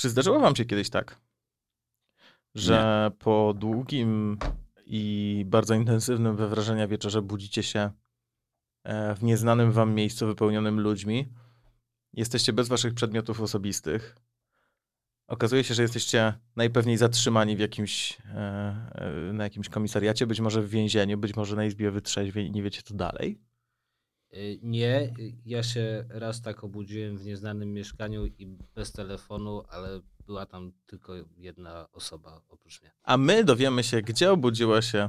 Czy zdarzyło wam się kiedyś tak, że po długim i bardzo intensywnym we wrażenia wieczorze budzicie się e, w nieznanym wam miejscu wypełnionym ludźmi, jesteście bez waszych przedmiotów osobistych, okazuje się, że jesteście najpewniej zatrzymani w jakimś, e, e, na jakimś komisariacie, być może w więzieniu, być może na izbie wytrzeźwień i nie wiecie co dalej? Y, Nie, ja się raz tak obudziłem w nieznanym mieszkaniu i bez telefonu, ale była tam tylko jedna osoba oprócz mnie. A my dowiemy się, gdzie obudziła się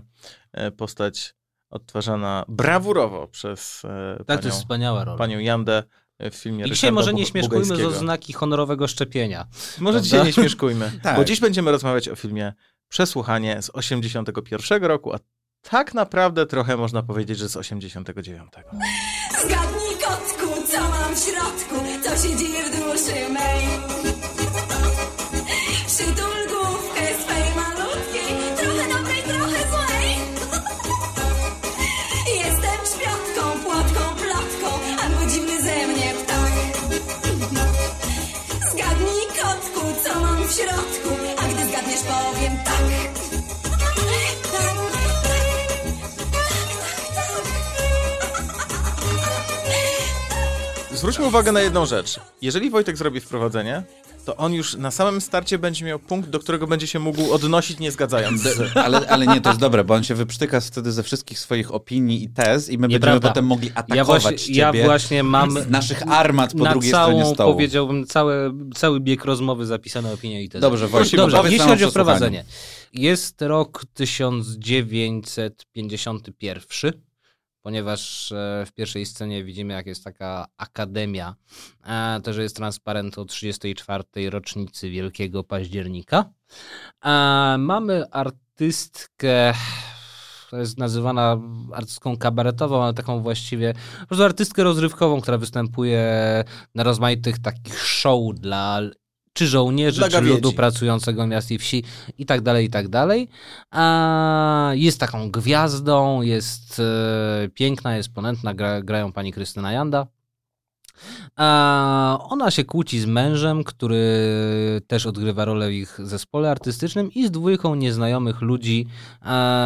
e, postać odtwarzana brawurowo przez e, Tak, panią, to jest wspaniała rola. panią Jandę w filmie I dzisiaj Ryszarda może nie śmieszkujmy z oznaki honorowego szczepienia. Może prawda? dzisiaj nie śmieszkujmy, Tak. bo dziś będziemy rozmawiać o filmie Przesłuchanie z 81 roku, a tak naprawdę trochę można powiedzieć, że z 89. Zgadnij kotku, co mam w środku, co się dzieje w duszy mej. Przytul Zwróćmy uwagę na jedną rzecz. Jeżeli Wojtek zrobi wprowadzenie, to on już na samym starcie będzie miał punkt, do którego będzie się mógł odnosić, nie zgadzając z... Ale, ale nie, to jest dobre, bo on się wyprztyka wtedy ze wszystkich swoich opinii i tez i my będziemy potem mogli atakować Ja właśnie, ciebie ja właśnie mam z naszych armat po na drugiej stronie całą, stołu. powiedziałbym, całe, cały bieg rozmowy zapisane opinie i tezy. Dobrze, Wojciech, Dobrze, powiedz jeśli chodzi o wprowadzenie. Jest rok 1951, ponieważ e, w pierwszej scenie widzimy, jak jest taka akademia, e, to, że jest transparent o 34. rocznicy Wielkiego Października. E, Mamy artystkę, to jest nazywana artystką kabaretową, ale taką właściwie, po prostu artystkę rozrywkową, która występuje na rozmaitych takich show dla czy żołnierzy, czy ludu pracującego miast i wsi i tak dalej, i tak dalej. A jest taką gwiazdą, jest e, piękna, jest ponętna, gra, grają pani Krystyna Janda. A ona się kłóci z mężem, który też odgrywa rolę w ich zespole artystycznym i z dwójką nieznajomych ludzi,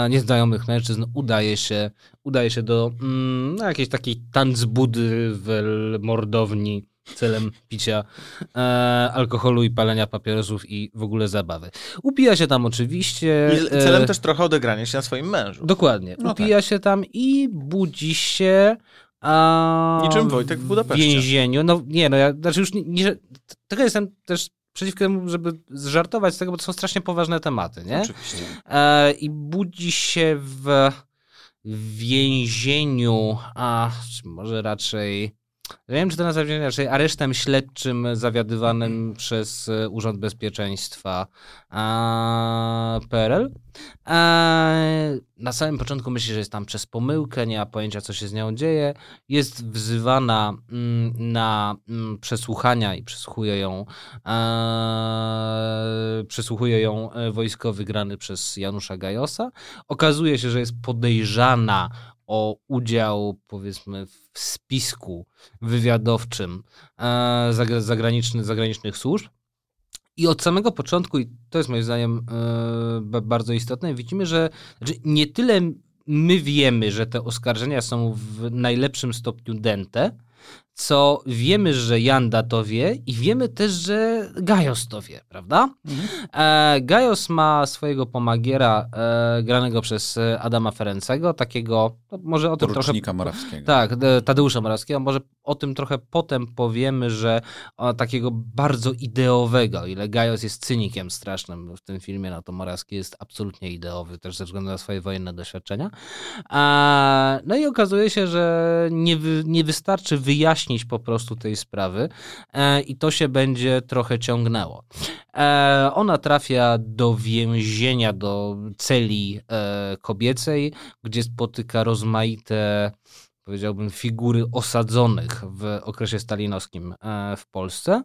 nieznajomych mężczyzn udaje się, udaje się do mm, no, jakiejś takiej tanzbudy w mordowni celem picia e, alkoholu i palenia papierosów i w ogóle zabawy. Upija się tam oczywiście. I celem e, też trochę odegrania się na swoim mężu. Dokładnie. No Upija się tam i budzi się. A, Niczym Wojtek w Budapeszcie. więzieniu. No nie, no ja znaczy już nie, nie tylko jestem też przeciwko temu, żeby żartować z tego, bo to są strasznie poważne tematy, nie? Oczywiście. E, I budzi się w więzieniu, a czy może raczej. Nie wiem, czy to nazwać raczej aresztem śledczym zawiadywanym przez e, Urząd Bezpieczeństwa a, PRL. E, na samym początku myśli, że jest tam przez pomyłkę, nie ma pojęcia, co się z nią dzieje. Jest wzywana mm, na mm, przesłuchania i przesłuchuje ją, e, przesłuchuje ją e, wojskowy grany przez Janusza Gajosa. Okazuje się, że jest podejrzana o udział, powiedzmy, w spisku wywiadowczym e, zagra- zagraniczny, zagranicznych służb. I od samego początku, i to jest moim zdaniem e, ba- bardzo istotne, widzimy, że znaczy nie tyle my wiemy, że te oskarżenia są w najlepszym stopniu dęte, co wiemy, że Janda to wie i wiemy też, że Gajos to wie, prawda? E, Gajos ma swojego pomagiera e, granego przez e, Adama Ferencego, takiego, no, może o tym trochę... Porucznika Morawskiego. Tak, de- Tadeusza Morawskiego. Może o tym trochę potem powiemy, że o, takiego bardzo ideowego, ile Gajos jest cynikiem strasznym w tym filmie, no to Morawski jest absolutnie ideowy, też ze względu na swoje wojenne doświadczenia. A, no i okazuje się, że nie, wy, nie wystarczy wyjaśnić po prostu tej sprawy e, i to się będzie trochę ciągnęło. E, ona trafia do więzienia, do celi e, kobiecej, gdzie spotyka rozmaite powiedziałbym, figury osadzonych w okresie stalinowskim w Polsce.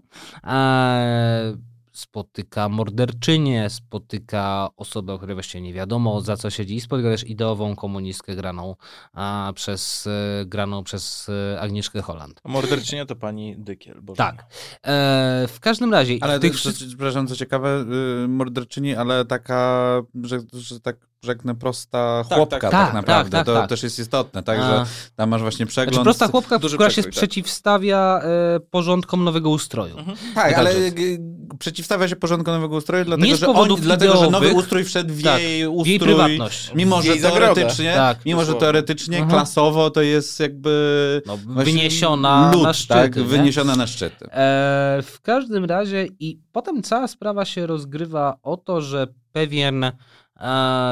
Spotyka morderczynię, spotyka osobę, o której właściwie nie wiadomo za co siedzi i spotyka też ideową komunistkę graną, a, przez, e, graną przez e, Agnieszkę Holland. A morderczynia to pani Dykiel. Boże. Tak. E, w każdym razie... Ale tych co, przepraszam, co ciekawe, y, morderczyni, ale taka, że, że tak rzeknę, prosta Tak, chłopka tak, tak, tak, naprawdę. tak, to tak. też jest istotne, tak, A. że tam masz właśnie przegląd. Znaczy prosta chłopka, duży która się przekrój, tak. przeciwstawia e, porządkom nowego ustroju. Mhm. Tak, ale g- przeciwstawia się porządku nowego ustroju, dlatego, Nie z że, on, powodów dlatego że nowy ustrój wszedł w Tak, jej w ustrój. jej prywatność. Mimo, że teoretycznie, Tak, mimo, że teoretycznie, Mhm. klasowo to jest jakby No, wyniesiona lud, na szczyty. tak, nie? wyniesiona na szczyty. E, w każdym razie i potem cała sprawa się rozgrywa o to, że pewien e,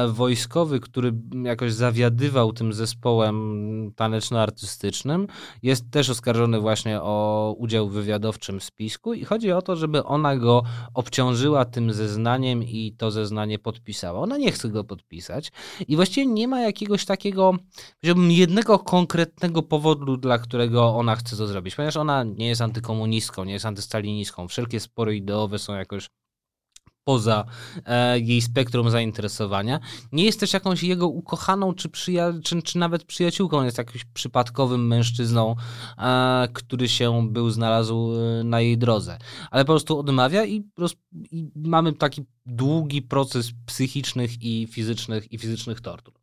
wojskowy, który jakoś zawiadywał tym zespołem taneczno-artystycznym, jest też oskarżony właśnie o udział w wywiadowczym spisku i chodzi o to, żeby ona go obciążyła tym zeznaniem i to zeznanie podpisała. Ona nie chce go podpisać i właściwie nie ma jakiegoś takiego, powiedziałbym, jednego konkretnego powodu, dla którego ona chce to zrobić, ponieważ ona nie jest antykomunistką, nie jest antystalinistką. Wszelkie spory ideowe są jakoś poza e, jej spektrum zainteresowania. Nie jest też jakąś jego ukochaną, czy, przyja- czy, czy nawet przyjaciółką. Jest jakimś przypadkowym mężczyzną, e, który się był znalazł e, na jej drodze. Ale po prostu odmawia i, roz, i mamy taki długi proces psychicznych i fizycznych, i fizycznych tortur.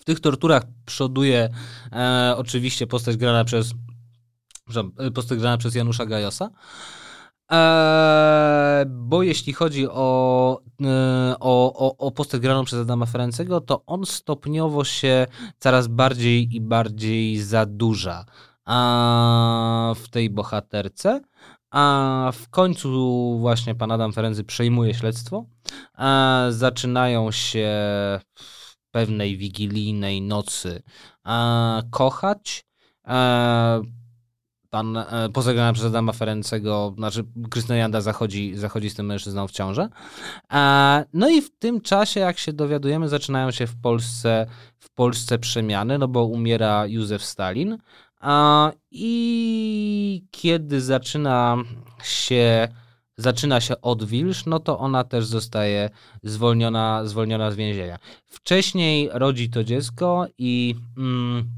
W tych torturach przoduje e, oczywiście postać grana przez e, postać grana przez Janusza Gajosa. Eee, bo jeśli chodzi o, e, o, o, o postać graną przez Adama Ferencego, to on stopniowo się coraz bardziej i bardziej zadłuża a, w tej bohaterce. A w końcu właśnie pan Adam Ferency przejmuje śledztwo. A, zaczynają się w pewnej wigilijnej nocy a, kochać. A, pan e, pozagrany przez Adama Ferencego, znaczy Krystyna Janda zachodzi, zachodzi z tym mężczyzną w ciążę. E, no i w tym czasie, jak się dowiadujemy, zaczynają się w Polsce, w Polsce przemiany, no bo umiera Józef Stalin. A, I kiedy zaczyna się, zaczyna się odwilż, no to ona też zostaje zwolniona, zwolniona z więzienia. Wcześniej rodzi to dziecko i... Mm,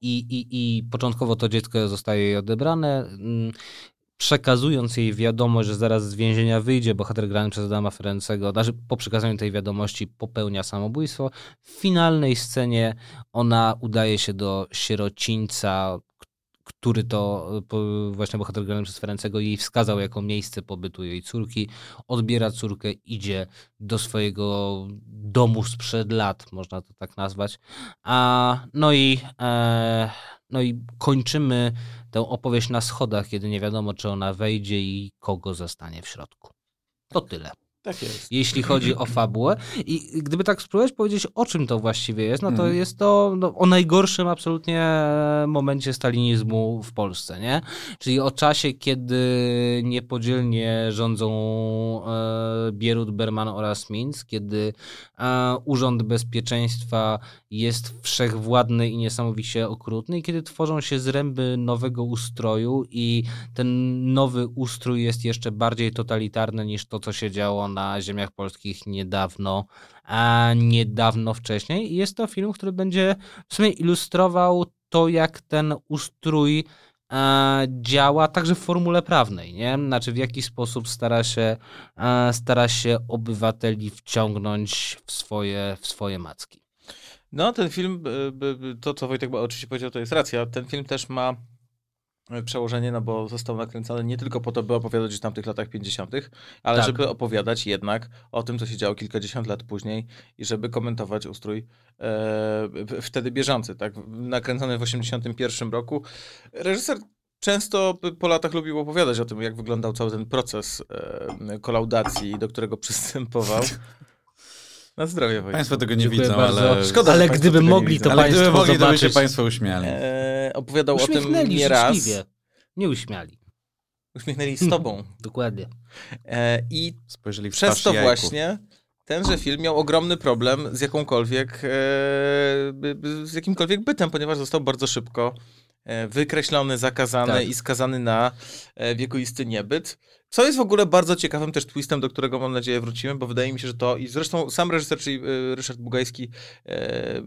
i, i, i początkowo to dziecko zostaje jej odebrane. mm, Przekazując jej wiadomość, że zaraz z więzienia wyjdzie, bohater grany przez Adama Ferencego, znaczy po przekazaniu tej wiadomości popełnia samobójstwo. W finalnej scenie ona udaje się do sierocińca, który to po- właśnie bohater grany przez Ferencego jej wskazał jako miejsce pobytu jej córki. Odbiera córkę, idzie do swojego domu sprzed lat, można to tak nazwać. A, no, i, e, no i kończymy tę opowieść na schodach, kiedy nie wiadomo, czy ona wejdzie i kogo zostanie w środku. To tyle, Tak jest. jeśli chodzi o fabułę. I gdyby tak spróbować powiedzieć, o czym to właściwie jest, no to Mhm. jest to no, o najgorszym absolutnie momencie stalinizmu w Polsce, nie? Czyli o czasie, kiedy niepodzielnie rządzą e, Bierut, Berman oraz Minsk, kiedy e, Urząd Bezpieczeństwa jest wszechwładny i niesamowicie okrutny i kiedy tworzą się zręby nowego ustroju i ten nowy ustrój jest jeszcze bardziej totalitarny niż to, co się działo na ziemiach polskich niedawno, a niedawno wcześniej. I jest to film, który będzie w sumie ilustrował to, jak ten ustrój e, działa także w formule prawnej, nie? Znaczy w jaki sposób stara się, e, stara się obywateli wciągnąć w swoje, w swoje macki. No, ten film, y, to co Wojtek oczywiście powiedział, to jest racja. Ten film też ma przełożenie, no bo został nakręcony nie tylko po to, by opowiadać o tamtych latach 50., ale Tak. żeby opowiadać jednak o tym, co się działo kilkadziesiąt lat później i żeby komentować ustrój e, wtedy bieżący, tak? Nakręcony w 81 roku. Reżyser często po latach lubił opowiadać o tym, jak wyglądał cały ten proces e, kolaudacji, do którego przystępował. Na zdrowie. Państwo tego nie Dziękuję widzą, bardzo. ale... Szkoda, że ale państwo gdyby tego nie mogli, widzą. to ale państwo gdyby mogli, to by się zobaczyć... Państwo uśmiali. E, opowiadał o tym Uśmiechnęli nieraz. życzliwie. Nie uśmiali. Uśmiechnęli z tobą. Dokładnie. E, I Spojrzeli w przez to jajku. właśnie tenże film miał ogromny problem z jakąkolwiek, e, by- by- z jakimkolwiek bytem, ponieważ został bardzo szybko e, wykreślony, zakazany Tak. i skazany na e, wiekuisty niebyt. Co jest w ogóle bardzo ciekawym też twistem, do którego mam nadzieję wrócimy, bo wydaje mi się, że to i zresztą sam reżyser, czyli y, Ryszard Bugajski e,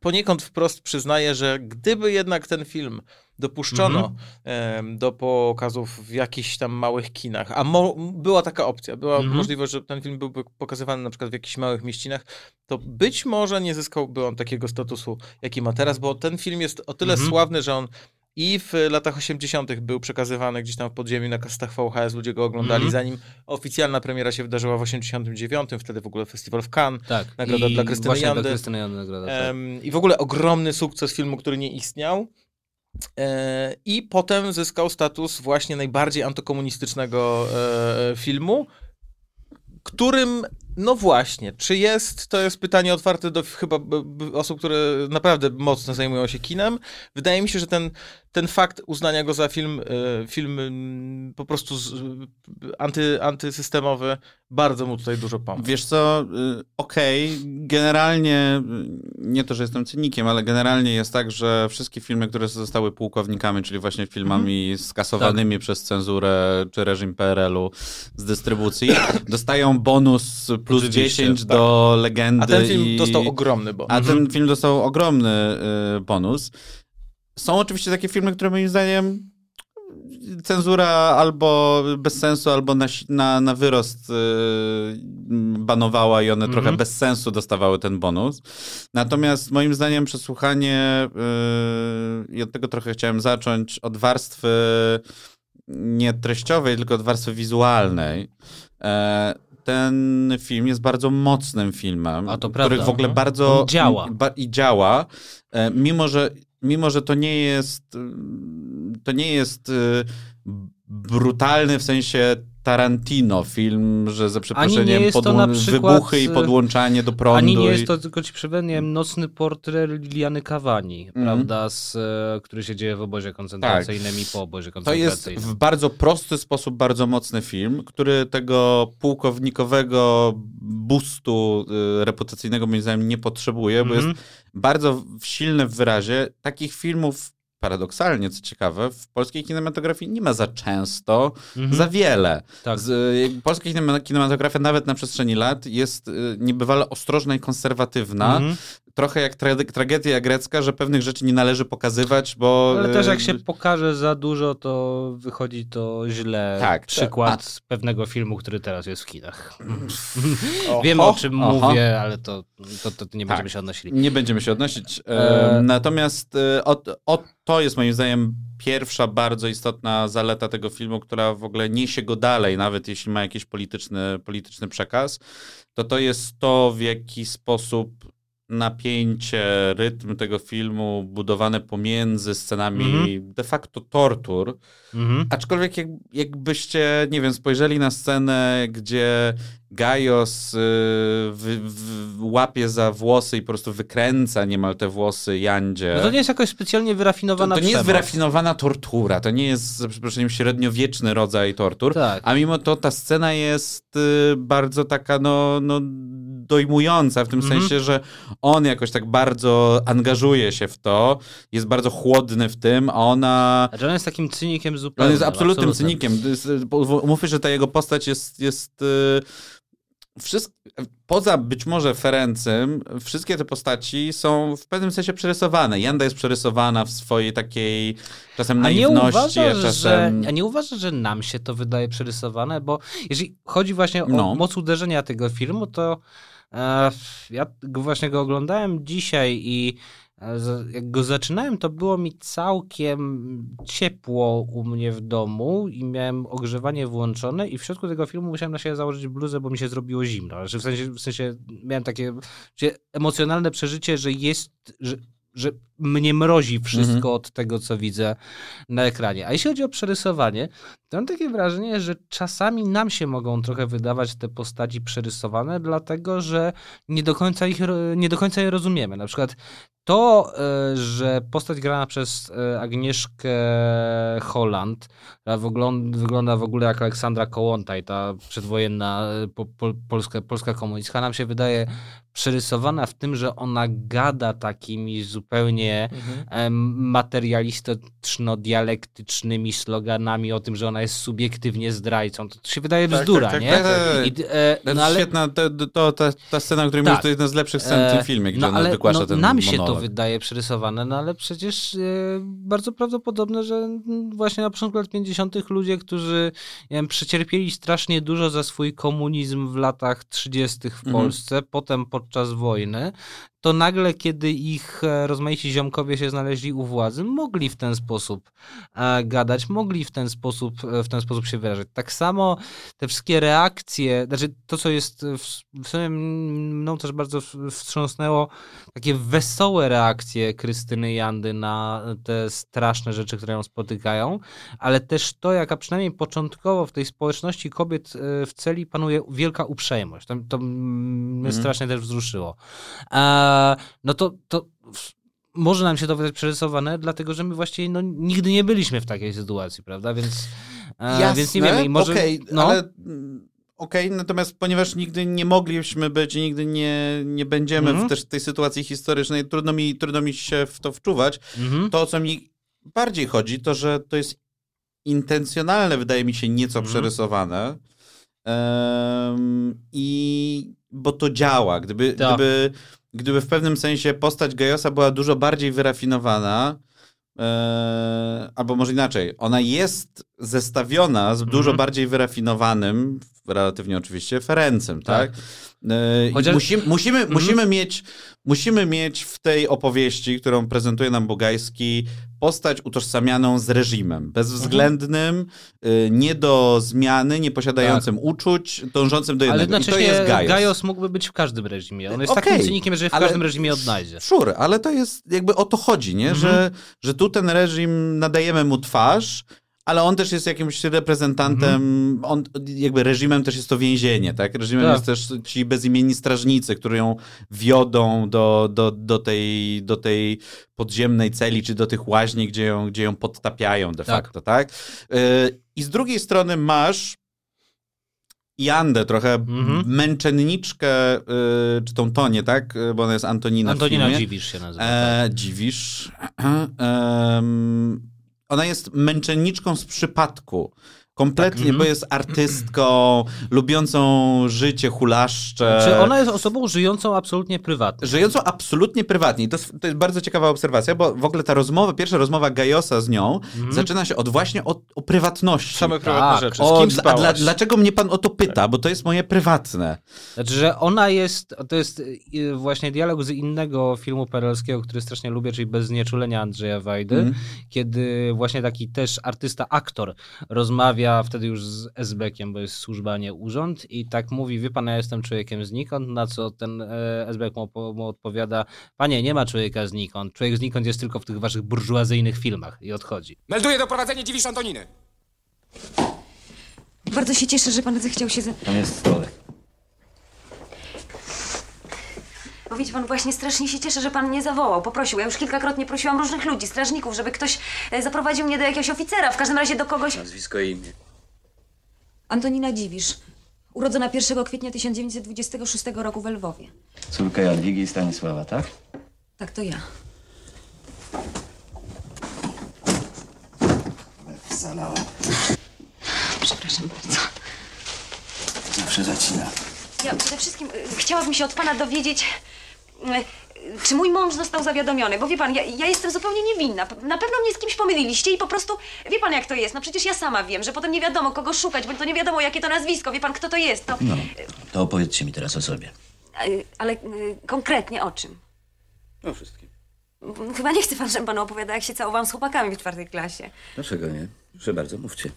poniekąd wprost przyznaje, że gdyby jednak ten film dopuszczono em, do pokazów w jakichś tam małych kinach, a była taka opcja, była Mhm. możliwość, że ten film byłby pokazywany na przykład w jakichś małych mieścinach, to być może nie zyskałby on takiego statusu, jaki ma teraz, bo ten film jest o tyle Mhm. sławny, że on i w latach 80. był przekazywany gdzieś tam w podziemiu na kasetach VHS, ludzie go oglądali, Mhm. zanim oficjalna premiera się wydarzyła w 89. Wtedy w ogóle festiwal w Cannes. Tak. Nagroda I dla Krystyny Jandy. Dla Krystyny Jandy nagroda, tak. Em, I w ogóle ogromny sukces filmu, który nie istniał. E, I potem zyskał status właśnie najbardziej antykomunistycznego e, filmu, którym, no właśnie, czy jest, to jest pytanie otwarte do chyba osób, które naprawdę mocno zajmują się kinem. Wydaje mi się, że ten, ten fakt uznania go za film, e, film mm, po prostu z, anty, antysystemowy bardzo mu tutaj dużo pomógł. Wiesz co, y, okej, generalnie, y, nie to, że jestem cynikiem, ale generalnie jest tak, że wszystkie filmy, które zostały pułkownikami, czyli właśnie filmami Mhm. skasowanymi Tak. przez cenzurę czy reżim PRL-u z dystrybucji, dostają bonus plus Oczywiście, 10 tak. do legendy. A ten film i... dostał ogromny bonus. A ten film dostał ogromny y, bonus. Są oczywiście takie filmy, które moim zdaniem cenzura albo bez sensu, albo na, na, na wyrost y, banowała i one Mhm. trochę bez sensu dostawały ten bonus. Natomiast moim zdaniem przesłuchanie y, i od tego trochę chciałem zacząć, od warstwy nie treściowej, tylko od warstwy wizualnej. E, ten film jest bardzo mocnym filmem, A to który w ogóle Mhm. bardzo On działa. I działa, e, mimo że, mimo że to nie jest to nie jest y, brutalny w sensie Tarantino film, że za przeproszeniem podłą- przykład, wybuchy i y, podłączanie do prądu. Ani nie jest to, tylko ci nocny portret Liliany Cavani, Mhm. prawda, z, e, który się dzieje w obozie koncentracyjnym i po obozie To jest koncentracyjnym. w bardzo prosty sposób bardzo mocny film, który tego pułkownikowego bustu y, reputacyjnego moim zdaniem nie potrzebuje, bo Mhm. jest bardzo w- silny w wyrazie. Takich filmów paradoksalnie, co ciekawe, w polskiej kinematografii nie ma za często, Mhm. za wiele. Tak. Z, y, polska kinema- kinematografia nawet na przestrzeni lat jest y, niebywale ostrożna i konserwatywna. Mhm. Trochę jak tra- tragedia grecka, że pewnych rzeczy nie należy pokazywać, bo... Ale też jak y, się pokaże za dużo, to wychodzi to źle. Tak, Przykład pewnego filmu, który teraz jest w kinach. Oho, Wiem o czym oho. mówię, ale to, to, to nie Tak. będziemy się odnosili. Nie będziemy się odnosić. E, E, Natomiast e, o, o, to jest moim zdaniem pierwsza bardzo istotna zaleta tego filmu, która w ogóle niesie go dalej, nawet jeśli ma jakiś polityczny, polityczny przekaz, to to jest to, w jaki sposób napięcie, rytm tego filmu budowane pomiędzy scenami Mhm. de facto tortur, Mhm. Aczkolwiek jak, jakbyście, nie wiem, spojrzeli na scenę, gdzie Gajos y, łapie za włosy i po prostu wykręca niemal te włosy Jandzie. No to nie jest jakoś specjalnie to, wyrafinowana to nie jest wyrafinowana tortura, to nie jest, za przeproszeniem, średniowieczny rodzaj tortur, Tak. a mimo to ta scena jest y, bardzo taka, no, no dojmująca, w tym Mhm. sensie, że on jakoś tak bardzo angażuje się w to, jest bardzo chłodny w tym, a ona... Znaczy on jest takim cynikiem zupełnie. On jest absolutnym absolutnym. cynikiem. Bo- Mówmy, że ta jego postać jest. jest y, wszystk- poza być może Ferencym, wszystkie te postaci są w pewnym sensie przerysowane. Janda jest przerysowana w swojej takiej czasem A nie, naiwności, a uważasz, że, czasem. a nie uważasz, że nam się to wydaje przerysowane? Bo jeżeli chodzi właśnie o No. moc uderzenia tego filmu, to e, ja go właśnie go oglądałem dzisiaj i e, jak go zaczynałem, to było mi całkiem ciepło u mnie w domu i miałem ogrzewanie włączone i w środku tego filmu musiałem na siebie założyć bluzę, bo mi się zrobiło zimno. Znaczy w sensie, w sensie miałem takie emocjonalne przeżycie, że jest, że, że mnie mrozi wszystko Mhm. od tego, co widzę na ekranie. A jeśli chodzi o przerysowanie, to mam takie wrażenie, że czasami nam się mogą trochę wydawać te postaci przerysowane, dlatego że nie do końca, ich, nie do końca je rozumiemy. Na przykład To, e, że postać grana przez e, Agnieszkę Holland, która wygląda, wygląda w ogóle jak Aleksandra Kołątaj, ta przedwojenna e, po, po, polska, polska komunistka, nam się wydaje przerysowana w tym, że ona gada takimi zupełnie Mhm. em, materialistyczno-dialektycznymi sloganami o tym, że ona jest subiektywnie zdrajcą. To się wydaje Tak, bzdura, tak, tak, nie? tak, tak. I, e, no ale, Świetna, to, to, ta, ta scena, o której Tak. mówisz, to jedna z lepszych scen w tym E, filmie, gdzie no, ona ale, wygłasza no, ten Nam się monolog. to wydaje przerysowane, no ale przecież e, bardzo prawdopodobne, że właśnie na początku lat 50. ludzie, którzy nie wiem, przecierpieli strasznie dużo za swój komunizm w latach 30. w Mhm. Polsce, potem podczas wojny, to nagle, kiedy ich e, rozmaici ziomkowie się znaleźli u władzy, mogli w ten sposób e, gadać, mogli w ten sposób, e, w ten sposób się wyrażać. Tak samo te wszystkie reakcje, znaczy to, co jest w, w sumie mną też bardzo wstrząsnęło, takie wesołe reakcje Krystyny Jandy na te straszne rzeczy, które ją spotykają, ale też to, jaka przynajmniej początkowo w tej społeczności kobiet w celi panuje wielka uprzejmość. To, to mnie Mhm. strasznie też wzruszyło. E, no to, to może nam się to wydać przerysowane, dlatego że my właściwie no, nigdy nie byliśmy w takiej sytuacji, prawda? Więc, e, więc nie wiemy. I może, okej, no, ale mm, okej, natomiast ponieważ nigdy nie mogliśmy być i nigdy nie, nie będziemy Mhm. w też tej sytuacji historycznej, trudno mi, trudno mi się w to wczuwać. mhm. To, o co mi bardziej chodzi, to, że to jest intencjonalne, wydaje mi się, nieco Mhm. przerysowane. Em, I bo to działa. Gdyby, Tak. gdyby, gdyby w pewnym sensie postać Gajosa była dużo bardziej wyrafinowana, e, albo może inaczej, ona jest zestawiona z dużo Mhm. bardziej wyrafinowanym, relatywnie oczywiście, Ferencem, tak? Tak. E, Chociaż- Musimy, musimy, Mhm. musimy, mieć, musimy mieć w tej opowieści, którą prezentuje nam Bogajski, postać utożsamianą z reżimem, bezwzględnym, y, nie do zmiany, nie posiadającym uczuć, dążącym do Tak. Ale jednego. I to jest Gajos. Gajos mógłby być w każdym reżimie. On jest Okej, takim cynikiem, że w ale- każdym reżimie odnajdzie. Sure, ale to jest jakby o to chodzi, nie? Mhm. Że, że tu ten reżim nadajemy mu twarz, ale on też jest jakimś reprezentantem, on jakby reżimem też jest to więzienie, tak? Reżimem Tak. jest też ci bezimienni strażnicy, którzy ją wiodą do, do, do, tej, do tej podziemnej celi, czy do tych łaźni, gdzie ją, gdzie ją podtapiają de Tak. facto, tak? Y, I z drugiej strony masz Jandę, trochę Mhm. męczenniczkę, y, czy tą Tonię, tak? Y, Bo ona jest Antonina, Antonina. Dziwisz się nazywa. tak. E, dziwisz. Em, ona jest męczenniczką z przypadku. Kompletnie, Tak, mhm. bo jest artystką, lubiącą życie, hulaszcze. Czy ona jest osobą żyjącą absolutnie prywatnie? Żyjącą absolutnie prywatnie. I To jest, to jest bardzo ciekawa obserwacja, bo w ogóle ta rozmowa, pierwsza rozmowa Gajosa z nią Mhm. zaczyna się od właśnie o, o prywatności. Same prywatne Tak. rzeczy. Z O, kim dla, spałaś? dla, dlaczego mnie pan o to pyta? Bo to jest moje prywatne. Znaczy, że ona jest, to jest y, właśnie dialog z innego filmu perelskiego, który strasznie lubię, czyli Bez znieczulenia Andrzeja Wajdy, Mhm. kiedy właśnie taki też artysta, aktor rozmawia wtedy już z SB-kiem, bo jest służba, nie urząd i tak mówi, wie pan, ja jestem człowiekiem znikąd, na co ten e, SB mu, mu odpowiada, panie, nie ma człowieka znikąd, człowiek znikąd jest tylko w tych waszych burżuazyjnych filmach i odchodzi. Melduję doprowadzenie dziwisz Antoniny. Bardzo się cieszę, że pan zechciał się... Ze... Tam jest stolek. Bo wiecie pan, właśnie strasznie się cieszę, że pan mnie zawołał, poprosił. Ja już kilkakrotnie prosiłam różnych ludzi, strażników, żeby ktoś e, zaprowadził mnie do jakiegoś oficera, w każdym razie do kogoś... Nazwisko i imię. Antonina Dziwisz, urodzona 1 kwietnia 1926 roku w Lwowie. Córka Jadwigi i Stanisława, tak? Tak, to ja. Zalała. Przepraszam bardzo. Zawsze zacina. Ja przede wszystkim y, chciałabym się od pana dowiedzieć, y, czy mój mąż został zawiadomiony, bo wie pan, ja, ja jestem zupełnie niewinna. Na pewno mnie z kimś pomyliliście i po prostu, wie pan jak to jest, no przecież ja sama wiem, że potem nie wiadomo kogo szukać, bo to nie wiadomo jakie to nazwisko, wie pan kto to jest, to... No, to opowiedzcie mi teraz o sobie. Y, Ale y, konkretnie o czym? O wszystkim. M, Chyba nie chce pan, żebym panu opowiadała, jak się całowałam z chłopakami w czwartej klasie. Dlaczego nie? Proszę bardzo, mówcie.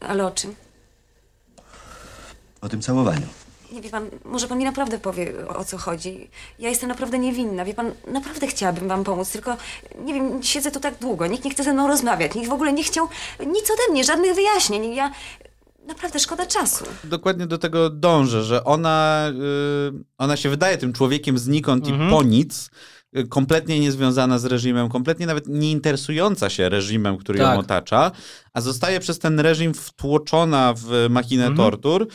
Ale o czym? O tym całowaniu. Nie wie pan, może pan mi naprawdę powie, o, o co chodzi. Ja jestem naprawdę niewinna, wie pan, naprawdę chciałabym wam pomóc, tylko nie wiem, siedzę tu tak długo, nikt nie chce ze mną rozmawiać, nikt w ogóle nie chciał nic ode mnie, żadnych wyjaśnień. Ja naprawdę szkoda czasu. Dokładnie do tego dążę, że ona, y, ona się wydaje tym człowiekiem znikąd Mhm. i po nic, y, kompletnie niezwiązana z reżimem, kompletnie nawet nie interesująca się reżimem, który Tak. ją otacza, a zostaje przez ten reżim wtłoczona w machinę Mhm. tortur.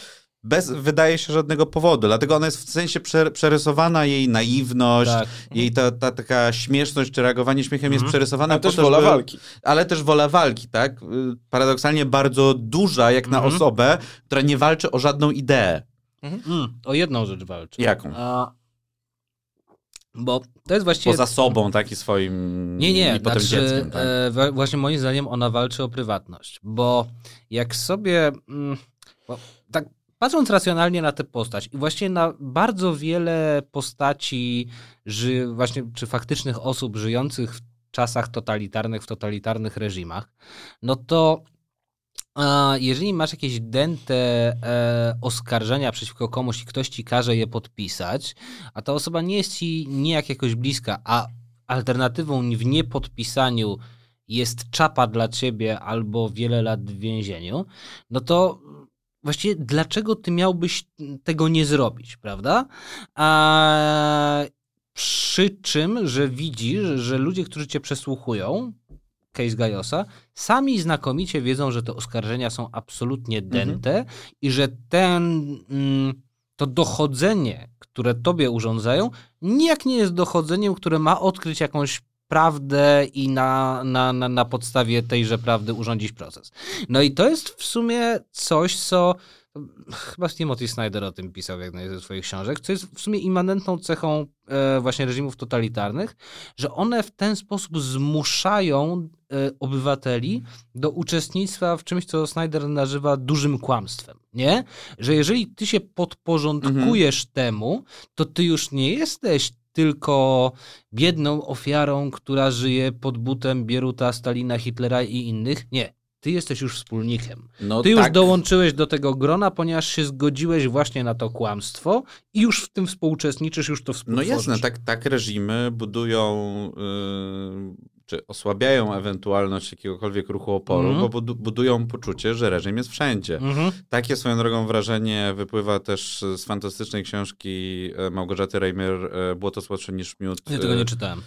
Bez, wydaje się, żadnego powodu. Dlatego ona jest w sensie prze, przerysowana, jej naiwność, Tak. jej ta, ta taka śmieszność czy reagowanie śmiechem jest Mhm. przerysowane Ale po też to, wola żeby- walki. ale też wola walki, tak? Y, Paradoksalnie bardzo duża, jak na Mhm. osobę, która nie walczy o żadną ideę. Mm, o jedną rzecz walczy. Jaką? A, bo to jest właściwie... Poza sobą, tak i swoim Nie, nie, i potem znaczy, dzieckiem, tak? e, właśnie moim zdaniem ona walczy o prywatność, bo jak sobie, mm, bo tak patrząc racjonalnie na tę postać i właśnie na bardzo wiele postaci, ży, właśnie, czy faktycznych osób żyjących w czasach totalitarnych, w totalitarnych reżimach, no to jeżeli masz jakieś dęte e, oskarżenia przeciwko komuś i ktoś ci każe je podpisać, a ta osoba nie jest ci nijak jakoś bliska, a alternatywą w niepodpisaniu jest czapa dla ciebie albo wiele lat w więzieniu, no to właściwie dlaczego ty miałbyś tego nie zrobić, prawda? A przy czym, że widzisz, że ludzie, którzy cię przesłuchują, case Gajosa, sami znakomicie wiedzą, że te oskarżenia są absolutnie dęte i że ten, mm, to dochodzenie, które tobie urządzają, nijak nie jest dochodzeniem, które ma odkryć jakąś prawdę i na, na, na, na podstawie tejże prawdy urządzić proces. No i to jest w sumie coś, co chyba Timothy Snyder o tym pisał w jednej ze swoich książek, co jest w sumie immanentną cechą e, właśnie reżimów totalitarnych, że one w ten sposób zmuszają e, obywateli do uczestnictwa w czymś, co Snyder nazywa dużym kłamstwem, nie? Że jeżeli ty się podporządkujesz temu, to ty już nie jesteś tylko biedną ofiarą, która żyje pod butem Bieruta, Stalina, Hitlera i innych. Nie. Ty jesteś już wspólnikiem. No Ty już tak, dołączyłeś do tego grona, ponieważ się zgodziłeś właśnie na to kłamstwo i już w tym współuczestniczysz, już to No współtworzysz. jasne, tak, tak reżimy budują, yy, czy osłabiają ewentualność jakiegokolwiek ruchu oporu, Mhm. bo budu- budują poczucie, że reżim jest wszędzie. Mhm. Takie swoją drogą wrażenie wypływa też z fantastycznej książki e, Małgorzaty Reimer e, Błoto słodsze niż miód. Ja tego e, nie czytałem.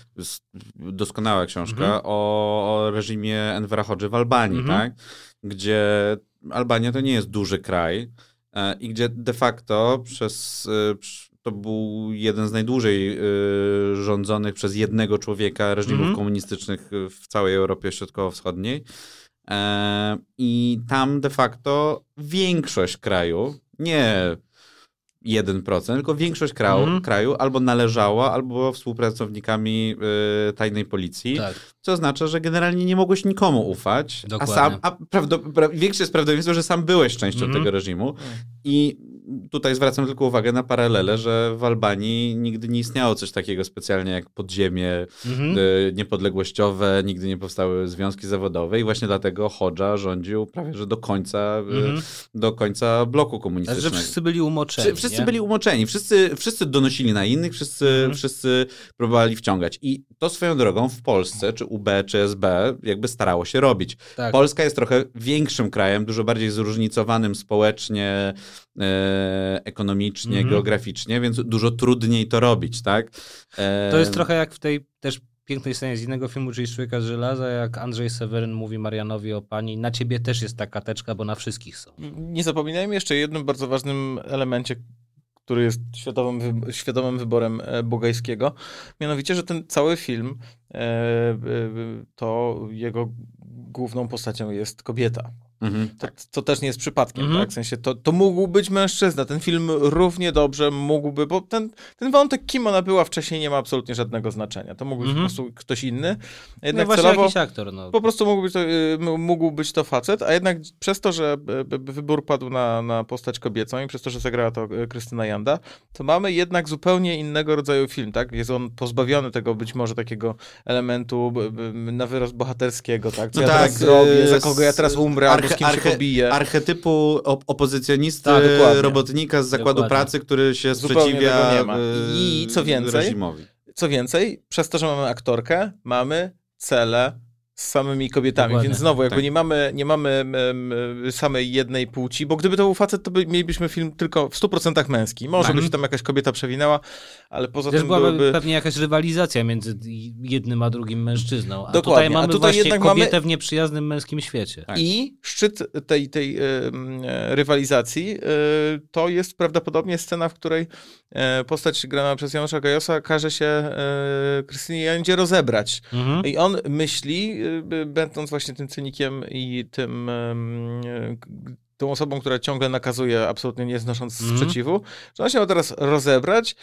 doskonała książka Mhm. o, o reżimie Envera Hodży w Albanii, Mhm. tak? Gdzie Albania to nie jest duży kraj i gdzie de facto przez to był jeden z najdłużej e, rządzonych przez jednego człowieka reżimów Mhm. komunistycznych w całej Europie Środkowo-Wschodniej. E, I tam de facto większość kraju, nie 1%, tylko większość kraju, Mhm. kraju albo należała, albo była współpracownikami y, tajnej policji, Tak. co oznacza, że generalnie nie mogłeś nikomu ufać, a Dokładnie. sam, a prawdo, pra, większe jest prawdopodobieństwo, że sam byłeś częścią Mhm. tego reżimu i tutaj zwracam tylko uwagę na paralele, że w Albanii nigdy nie istniało coś takiego specjalnie jak podziemie Mhm. y, niepodległościowe, nigdy nie powstały związki zawodowe i właśnie dlatego Hodża rządził prawie że do końca, y, Mhm. do końca bloku komunistycznego. że wszyscy byli umoczeni. Wszy- wszyscy nie? byli umoczeni, wszyscy, wszyscy donosili na innych, wszyscy, Mhm. wszyscy próbowali wciągać. I to swoją drogą w Polsce, czy UB, czy SB, jakby starało się robić. Tak. Polska jest trochę większym krajem, dużo bardziej zróżnicowanym społecznie, e, ekonomicznie, Mhm. geograficznie, więc dużo trudniej to robić, tak? E, To jest trochę jak w tej też pięknej scenie z innego filmu, czyli Człowieka z żelaza, jak Andrzej Seweryn mówi Marianowi o pani, na ciebie też jest ta kateczka, bo na wszystkich są. Nie zapominajmy jeszcze o jednym bardzo ważnym elemencie, który jest świadomym, wy- świadomym wyborem e, Bogajskiego. Mianowicie, że ten cały film, e, e, to jego główną postacią jest kobieta. Mhm. To, co też nie jest przypadkiem, Mhm. tak? W sensie to, to mógł być mężczyzna. Ten film równie dobrze mógłby, bo ten, ten wątek, kim ona była wcześniej, nie ma absolutnie żadnego znaczenia. To mógł być Mhm. po prostu ktoś inny. No Jednak właśnie celowo, jakiś aktor, no. po prostu mógł być, to, y, mógł być to facet, a jednak przez to, że y, wybór padł na, na postać kobiecą i przez to, że zagrała to y, Krystyna Janda, to mamy jednak zupełnie innego rodzaju film, tak? Jest on pozbawiony tego być może takiego elementu na wyrost bohaterskiego, tak? Co No ja tak, teraz zrobię, za kogo ja teraz umrę, albo arche- się pobiję. Archetypu op- opozycjonisty, Tak, robotnika z zakładu Dokładnie. pracy, który się Zupełnie sprzeciwia tego nie ma. y, I co więcej, reżimowi. Co więcej, przez to, że mamy aktorkę, mamy cele z samymi kobietami, Dokładnie. więc znowu jakby Tak. nie mamy, nie mamy samej jednej płci, bo gdyby to był facet, to by, mielibyśmy film tylko w 100% męski. Może Tak. by się tam jakaś kobieta przewinęła, ale poza Też tym byłaby byłyby... pewnie jakaś rywalizacja między jednym a drugim mężczyzną. A Dokładnie, tutaj a mamy tutaj właśnie jednak mamy- kobietę w nieprzyjaznym męskim świecie. Tak. I szczyt tej, tej rywalizacji e, to jest prawdopodobnie scena, w której e, postać grana przez Janusza Gajosa każe się e, Krystynie Jandzie rozebrać. Mhm. I on myśli, będąc właśnie tym cynikiem i tym tą osobą, która ciągle nakazuje, absolutnie nie znosząc Mhm. sprzeciwu, że on się ma teraz rozebrać,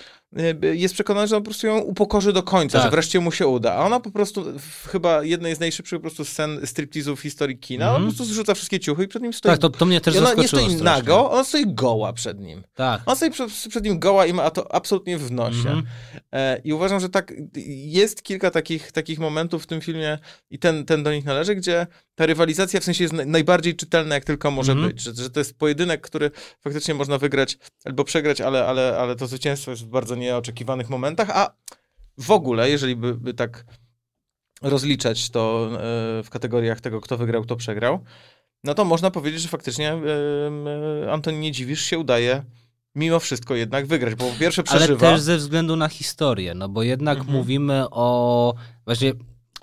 y, jest przekonany, że on po prostu ją upokorzy do końca, Tak. że wreszcie mu się uda. A ona po prostu, chyba jednej z najszybszych po prostu scen striptizów w historii kina, Mhm. on po prostu zrzuca wszystkie ciuchy i przed nim stoi. Tak, to, to mnie też I ona nie stoi strasznie. nago, ona stoi goła przed nim. Tak. On stoi przed, przed nim goła i ma to absolutnie w nosie. Mhm. E, I uważam, że tak jest kilka takich, takich momentów w tym filmie i ten, ten do nich należy, gdzie ta rywalizacja w sensie jest naj- najbardziej czytelna, jak tylko może Mhm. być. Że, że to jest pojedynek, który faktycznie można wygrać albo przegrać, ale, ale, ale to zwycięstwo jest w bardzo nieoczekiwanych momentach, a w ogóle, jeżeli by, by tak rozliczać to e, w kategoriach tego, kto wygrał, kto przegrał, no to można powiedzieć, że faktycznie e, Antoni Nie Dziwisz się udaje mimo wszystko jednak wygrać, bo po pierwsze Ale przeżywa... też ze względu na historię, no bo jednak Mhm. mówimy o właśnie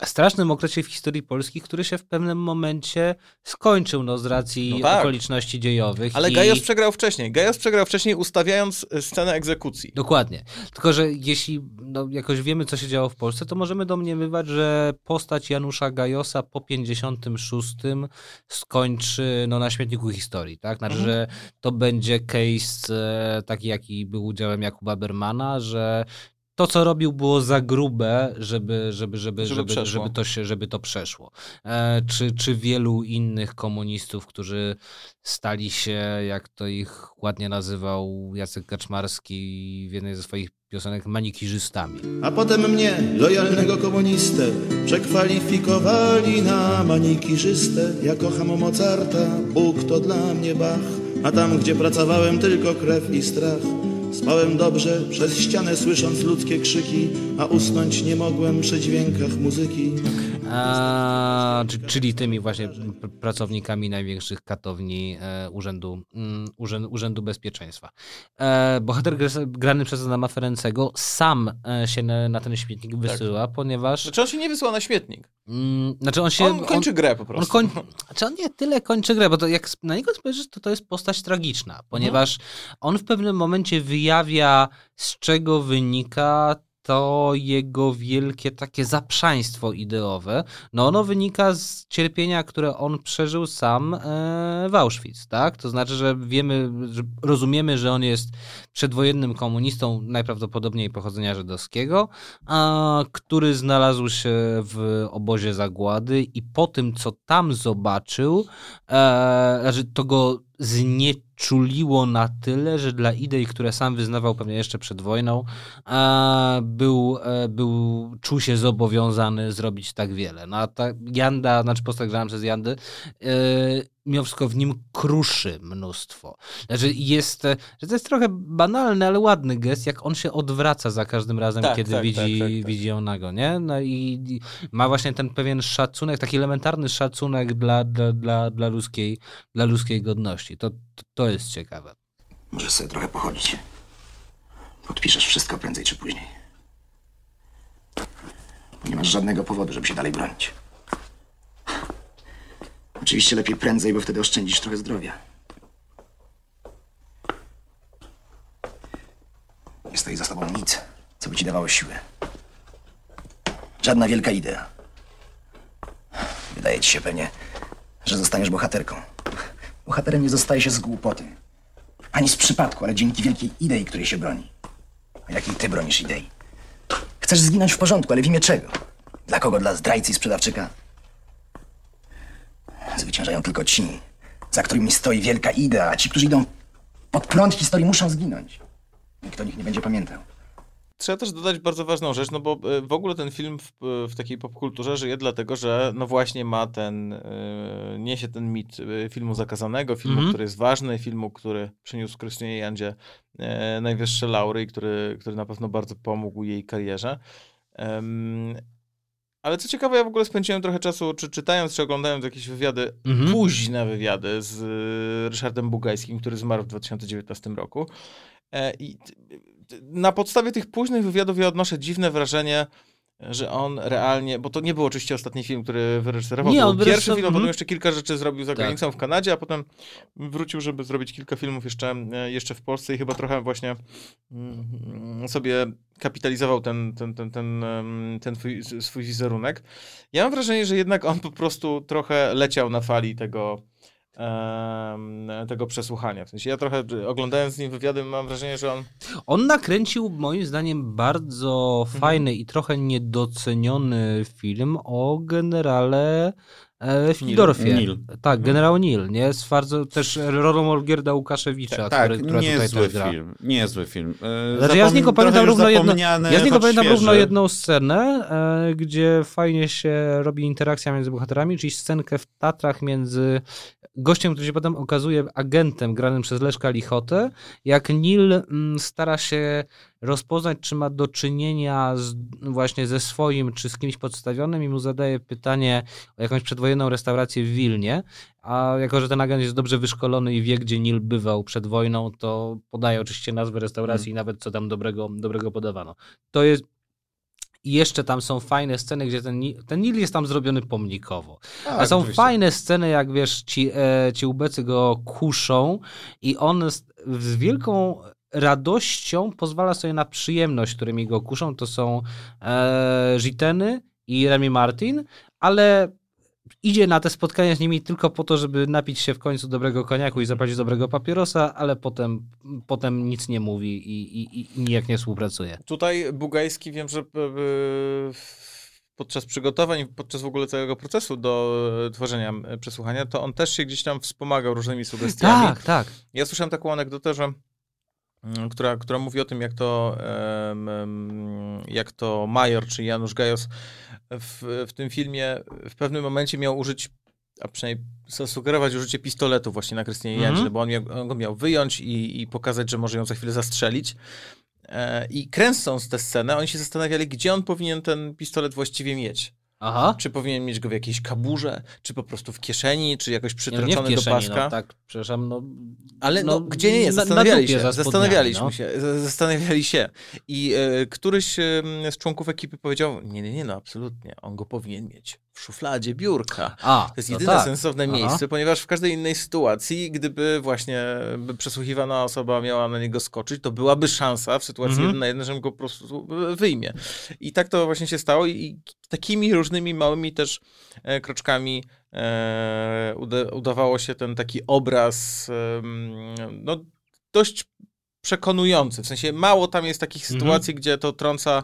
strasznym okresie w historii Polski, który się w pewnym momencie skończył, no z racji No tak. okoliczności dziejowych. Ale i... Gajos przegrał wcześniej. Gajos przegrał wcześniej, ustawiając e, scenę egzekucji. Dokładnie. Tylko, że jeśli no, jakoś wiemy, co się działo w Polsce, to możemy domniemywać, że postać Janusza Gajosa po 56 skończy no, na śmietniku historii, tak? Znaczy, Mhm. że to będzie case e, taki, jaki był udziałem Jakuba Bermana, że to, co robił, było za grube, żeby, żeby, żeby, Żeby żeby, żeby, to, się, żeby to przeszło. E, czy, czy wielu innych komunistów, którzy stali się, jak to ich ładnie nazywał Jacek Kaczmarski w jednej ze swoich piosenek, manikirzystami. A potem mnie, lojalnego komunistę, przekwalifikowali na manikirzystę. Ja kocham Mozarta, Bóg to dla mnie Bach, a tam, gdzie pracowałem, tylko krew i strach. Spałem dobrze, przez ścianę słysząc ludzkie krzyki, a usnąć nie mogłem przy dźwiękach muzyki. A, czy- czyli tymi właśnie pr- pracownikami największych katowni e, Urzędu, mm, Urzędu, Urzędu Bezpieczeństwa. E, bohater gr- grany przez Adama Ferencego sam e, się na, na ten śmietnik wysyła, ponieważ Znaczy on się nie wysłał na śmietnik. mm, znaczy on się... On kończy grę po On, prostu. koń... znaczy on nie tyle kończy grę, bo to jak na niego spojrzysz, to to jest postać tragiczna, ponieważ on w pewnym momencie wyjawia, z czego wynika to jego wielkie takie zaprzaństwo ideowe. No ono wynika z cierpienia, które on przeżył sam e, w Auschwitz, tak? To znaczy, że wiemy, że rozumiemy, że on jest przedwojennym komunistą, najprawdopodobniej pochodzenia żydowskiego, a, który znalazł się w obozie zagłady i po tym, co tam zobaczył, e, znaczy to go znieczuliło na tyle, że dla idei, które sam wyznawał pewnie jeszcze przed wojną, był, e, był, czuł się zobowiązany zrobić tak wiele. No a ta Janda, znaczy postać grana przez Jandy, e, mimo wszystko w nim kruszy mnóstwo. Znaczy jest, e, że to jest trochę banalny, ale ładny gest, jak on się odwraca za każdym razem, Tak, kiedy tak, widzi, tak, tak, tak. widzi ją nago, nie? No i i ma właśnie ten pewien szacunek, taki elementarny szacunek dla, dla, dla, dla, ludzkiej, dla ludzkiej godności. To, to, to jest ciekawe. Możesz sobie trochę pochodzić. Podpiszesz wszystko prędzej czy później. Nie masz żadnego powodu, żeby się dalej bronić. Oczywiście lepiej prędzej, bo wtedy oszczędzisz trochę zdrowia. Nie stoi za tobą nic, co by ci dawało siłę. Żadna wielka idea. Wydaje ci się pewnie, że zostaniesz bohaterką. Bohaterem nie zostaje się z głupoty. Ani z przypadku, ale dzięki wielkiej idei, której się broni. A jakiej ty bronisz idei? Chcesz zginąć w porządku, ale w imię czego? Dla kogo? Dla zdrajcy i sprzedawczyka? Zwyciężają tylko ci, za którymi stoi wielka idea, a ci, którzy idą pod prąd historii, muszą zginąć. Nikt o nich nie będzie pamiętał. Trzeba też dodać bardzo ważną rzecz, no bo e, w ogóle ten film w, w takiej popkulturze żyje dlatego, że no właśnie ma ten, e, niesie ten mit filmu zakazanego, filmu, Mhm. który jest ważny, filmu, który przyniósł Krystynie Jandzie e, najwyższe laury i który, który na pewno bardzo pomógł jej karierze. Ale co ciekawe, ja w ogóle spędziłem trochę czasu, czy czytając, czy oglądając jakieś wywiady, Mhm. późne wywiady z y, Ryszardem Bugajskim, który zmarł w 2019 roku. E, I t- na podstawie tych późnych wywiadów ja odnoszę dziwne wrażenie, że on realnie, bo to nie był oczywiście ostatni film, który wyreżyserował. Nie, on był pierwszy film, a potem mhm. jeszcze kilka rzeczy zrobił za Tak. granicą w Kanadzie, a potem wrócił, żeby zrobić kilka filmów jeszcze, e, jeszcze w Polsce i chyba trochę właśnie mm, sobie kapitalizował ten, ten, ten, ten, ten twój, swój wizerunek. Ja mam wrażenie, że jednak on po prostu trochę leciał na fali tego, tego przesłuchania. W sensie ja trochę oglądając z nim wywiady mam wrażenie, że on On nakręcił moim zdaniem bardzo Mhm. fajny i trochę niedoceniony film o generale e, Fildorfie. Nil. Tak, generał Nil, nie? Z bardzo też rolą Olgierda Łukaszewicza, Tak, który, która tutaj niezły też gra. film. Niezły film. E, Znaczy, ja z niego pamiętam równo jedno, ja z niego pamiętam równo jedną scenę, e, gdzie fajnie się robi interakcja między bohaterami, czyli scenkę w Tatrach między gościem, który się potem okazuje agentem granym przez Leszka Lichotę, jak Nil mm, stara się rozpoznać, czy ma do czynienia z, właśnie ze swoim, czy z kimś podstawionym i mu zadaje pytanie o jakąś przedwojenną restaurację w Wilnie, a jako, że ten agent jest dobrze wyszkolony i wie, gdzie Nil bywał przed wojną, to podaje oczywiście nazwę restauracji i nawet co tam dobrego, dobrego podawano. To jest i jeszcze tam są fajne sceny, gdzie ten, Nil- ten Nil jest tam zrobiony pomnikowo. A Tak, są oczywiście. fajne sceny, jak wiesz, ci, e, ci ubecy go kuszą i on z, z wielką radością pozwala sobie na przyjemność, którymi go kuszą. To są e, Żiteny i Remy Martin, ale idzie na te spotkania z nimi tylko po to, żeby napić się w końcu dobrego koniaku i zapalić dobrego papierosa, ale potem, potem nic nie mówi i, i, i nijak nie współpracuje. Tutaj Bugajski wiem, że e, e, podczas przygotowań, podczas w ogóle całego procesu do e, tworzenia przesłuchania, to on też się gdzieś tam wspomagał różnymi sugestiami. Tak, tak. Ja słyszałem taką anegdotę, że która, która mówi o tym, jak to, jak to Major, czy Janusz Gajos w, w tym filmie w pewnym momencie miał użyć, a przynajmniej zasugerować użycie pistoletu właśnie na Krystynie. Jandzie, bo on, miał, on go miał wyjąć i, i pokazać, że może ją za chwilę zastrzelić. E, I kręcąc tę scenę, oni się zastanawiali, gdzie on powinien ten pistolet właściwie mieć. Aha. Czy powinien mieć go w jakiejś kaburze, czy po prostu w kieszeni, czy jakoś Nie, no przytroczony nie w kieszeni, do paska. No, tak, przepraszam, no... Ale no, gdzie nie, nie, na- na zastanawiali się, zastanawialiśmy no. się, zastanawiali się. I e, któryś e, z członków ekipy powiedział, nie, nie, nie, no absolutnie, on go powinien mieć szufladzie biurka. A, To jest no jedyne tak. sensowne Aha. miejsce, ponieważ w każdej innej sytuacji, gdyby właśnie przesłuchiwana osoba miała na niego skoczyć, to byłaby szansa w sytuacji Mhm. jeden na jeden, że go po prostu wyjmie. I tak to właśnie się stało i, takimi różnymi małymi też e, kroczkami e, uda, udawało się ten taki obraz no, dość przekonujący. W sensie mało tam jest takich Mhm. sytuacji, gdzie to trąca,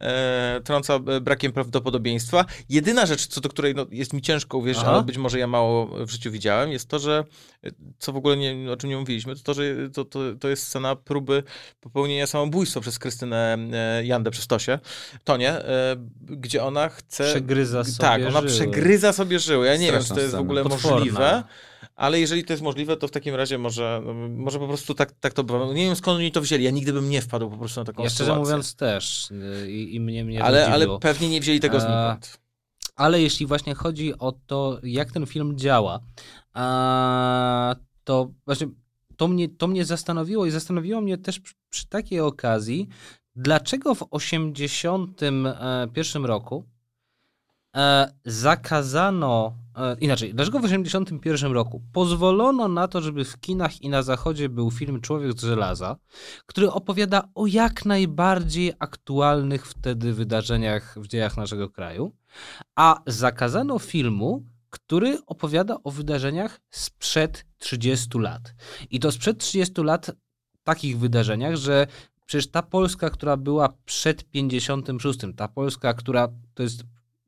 e, trąca e, brakiem prawdopodobieństwa. Jedyna rzecz, co do której no, jest mi ciężko uwierzyć, Aha. ale być może ja mało w życiu widziałem, jest to, że e, co w ogóle nie, o czym nie mówiliśmy, to to, że to, to, to jest scena próby popełnienia samobójstwa przez Krystynę e, Jandę, przez Tosię, Tonię, e, gdzie ona chce... Przegryza sobie Tak, ona żyły. przegryza sobie żyły. Ja nie wiem, czy Straszna to jest w scena. ogóle Potworna. możliwe. Ale jeżeli to jest możliwe, to w takim razie może, może po prostu tak, tak to bywa. No, nie wiem skąd oni to wzięli. Ja nigdy bym nie wpadł po prostu na taką Ja szczerze sytuację. mówiąc też i, i mnie, mnie ale, ale pewnie nie wzięli tego A, znikąd. Ale jeśli właśnie chodzi o to, jak ten film działa, to właśnie to mnie, to mnie zastanowiło i zastanowiło mnie też przy, przy takiej okazji, dlaczego w 1981 roku e, zakazano, e, inaczej, dlaczego w 1981 roku pozwolono na to, żeby w kinach i na zachodzie był film Człowiek z żelaza, który opowiada o jak najbardziej aktualnych wtedy wydarzeniach w dziejach naszego kraju, a zakazano filmu, który opowiada o wydarzeniach sprzed 30 lat. I to sprzed 30 lat takich wydarzeniach, że przecież ta Polska, która była przed 56, ta Polska, która to jest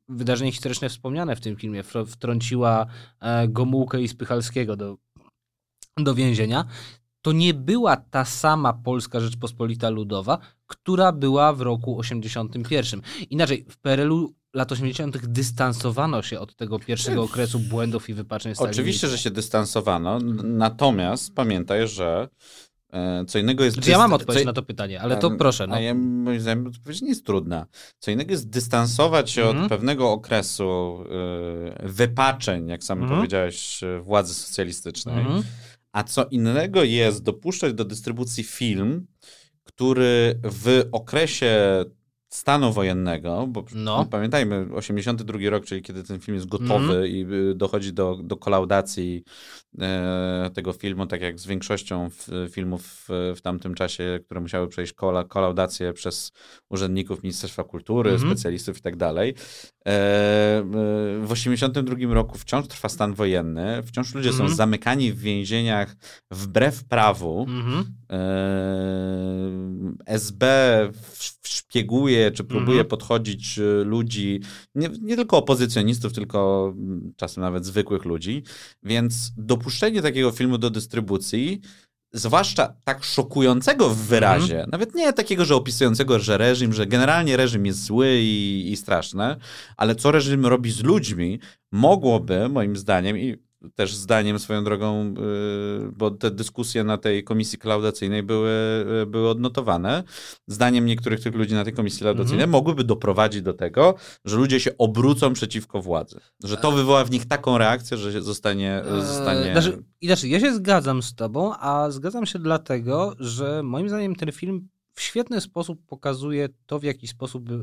wydarzenie historyczne wspomniane w tym filmie, wtr- wtrąciła e, Gomułkę i Spychalskiego do, do więzienia, to nie była ta sama Polska Rzeczpospolita Ludowa, która była w roku 81. Inaczej, w PRL-u lat 80. dystansowano się od tego pierwszego okresu błędów i wypaczeń. Oczywiście, że się dystansowano, natomiast pamiętaj, że Co innego jest... Znaczy, ja mam odpowiedź co- na to pytanie, ale to Em, proszę. No. A ja, moim zdaniem odpowiedź nie jest trudna. Co innego jest dystansować się Mhm. od pewnego okresu e, wypaczeń, jak sam Mhm. powiedziałeś, e, władzy socjalistycznej, Mhm. a co innego jest dopuszczać do dystrybucji film, który w okresie stanu wojennego, bo No. pamiętajmy, 82 rok, czyli kiedy ten film jest gotowy Mhm. i y, dochodzi do, do kolaudacji e, tego filmu, tak jak z większością filmów w, w tamtym czasie, które musiały przejść kola, kolaudację przez urzędników Ministerstwa Kultury, Mhm. specjalistów i tak dalej. E, e, w 82 roku wciąż trwa stan wojenny, wciąż ludzie są Mhm. zamykani w więzieniach wbrew prawu. Mhm. E, SB szpieguje, czy próbuje Mhm. podchodzić ludzi, nie, nie tylko opozycjonistów, tylko mm, czasem nawet zwykłych ludzi. Więc dopuszczenie takiego filmu do dystrybucji, zwłaszcza tak szokującego w wyrazie, Mhm. nawet nie takiego, że opisującego, że reżim, że generalnie reżim jest zły i, i straszny, ale co reżim robi z ludźmi, mogłoby, moim zdaniem, i też zdaniem swoją drogą, yy, bo te dyskusje na tej komisji klaudacyjnej były, yy, były odnotowane. Zdaniem niektórych tych ludzi na tej komisji klaudacyjnej Mhm. mogłyby doprowadzić do tego, że ludzie się obrócą przeciwko władzy. Że to wywoła w nich taką reakcję, że się zostanie. zostanie... Eee, Znaczy, inaczej, ja się zgadzam z tobą, a zgadzam się dlatego, że moim zdaniem ten film w świetny sposób pokazuje to, w jaki sposób yy,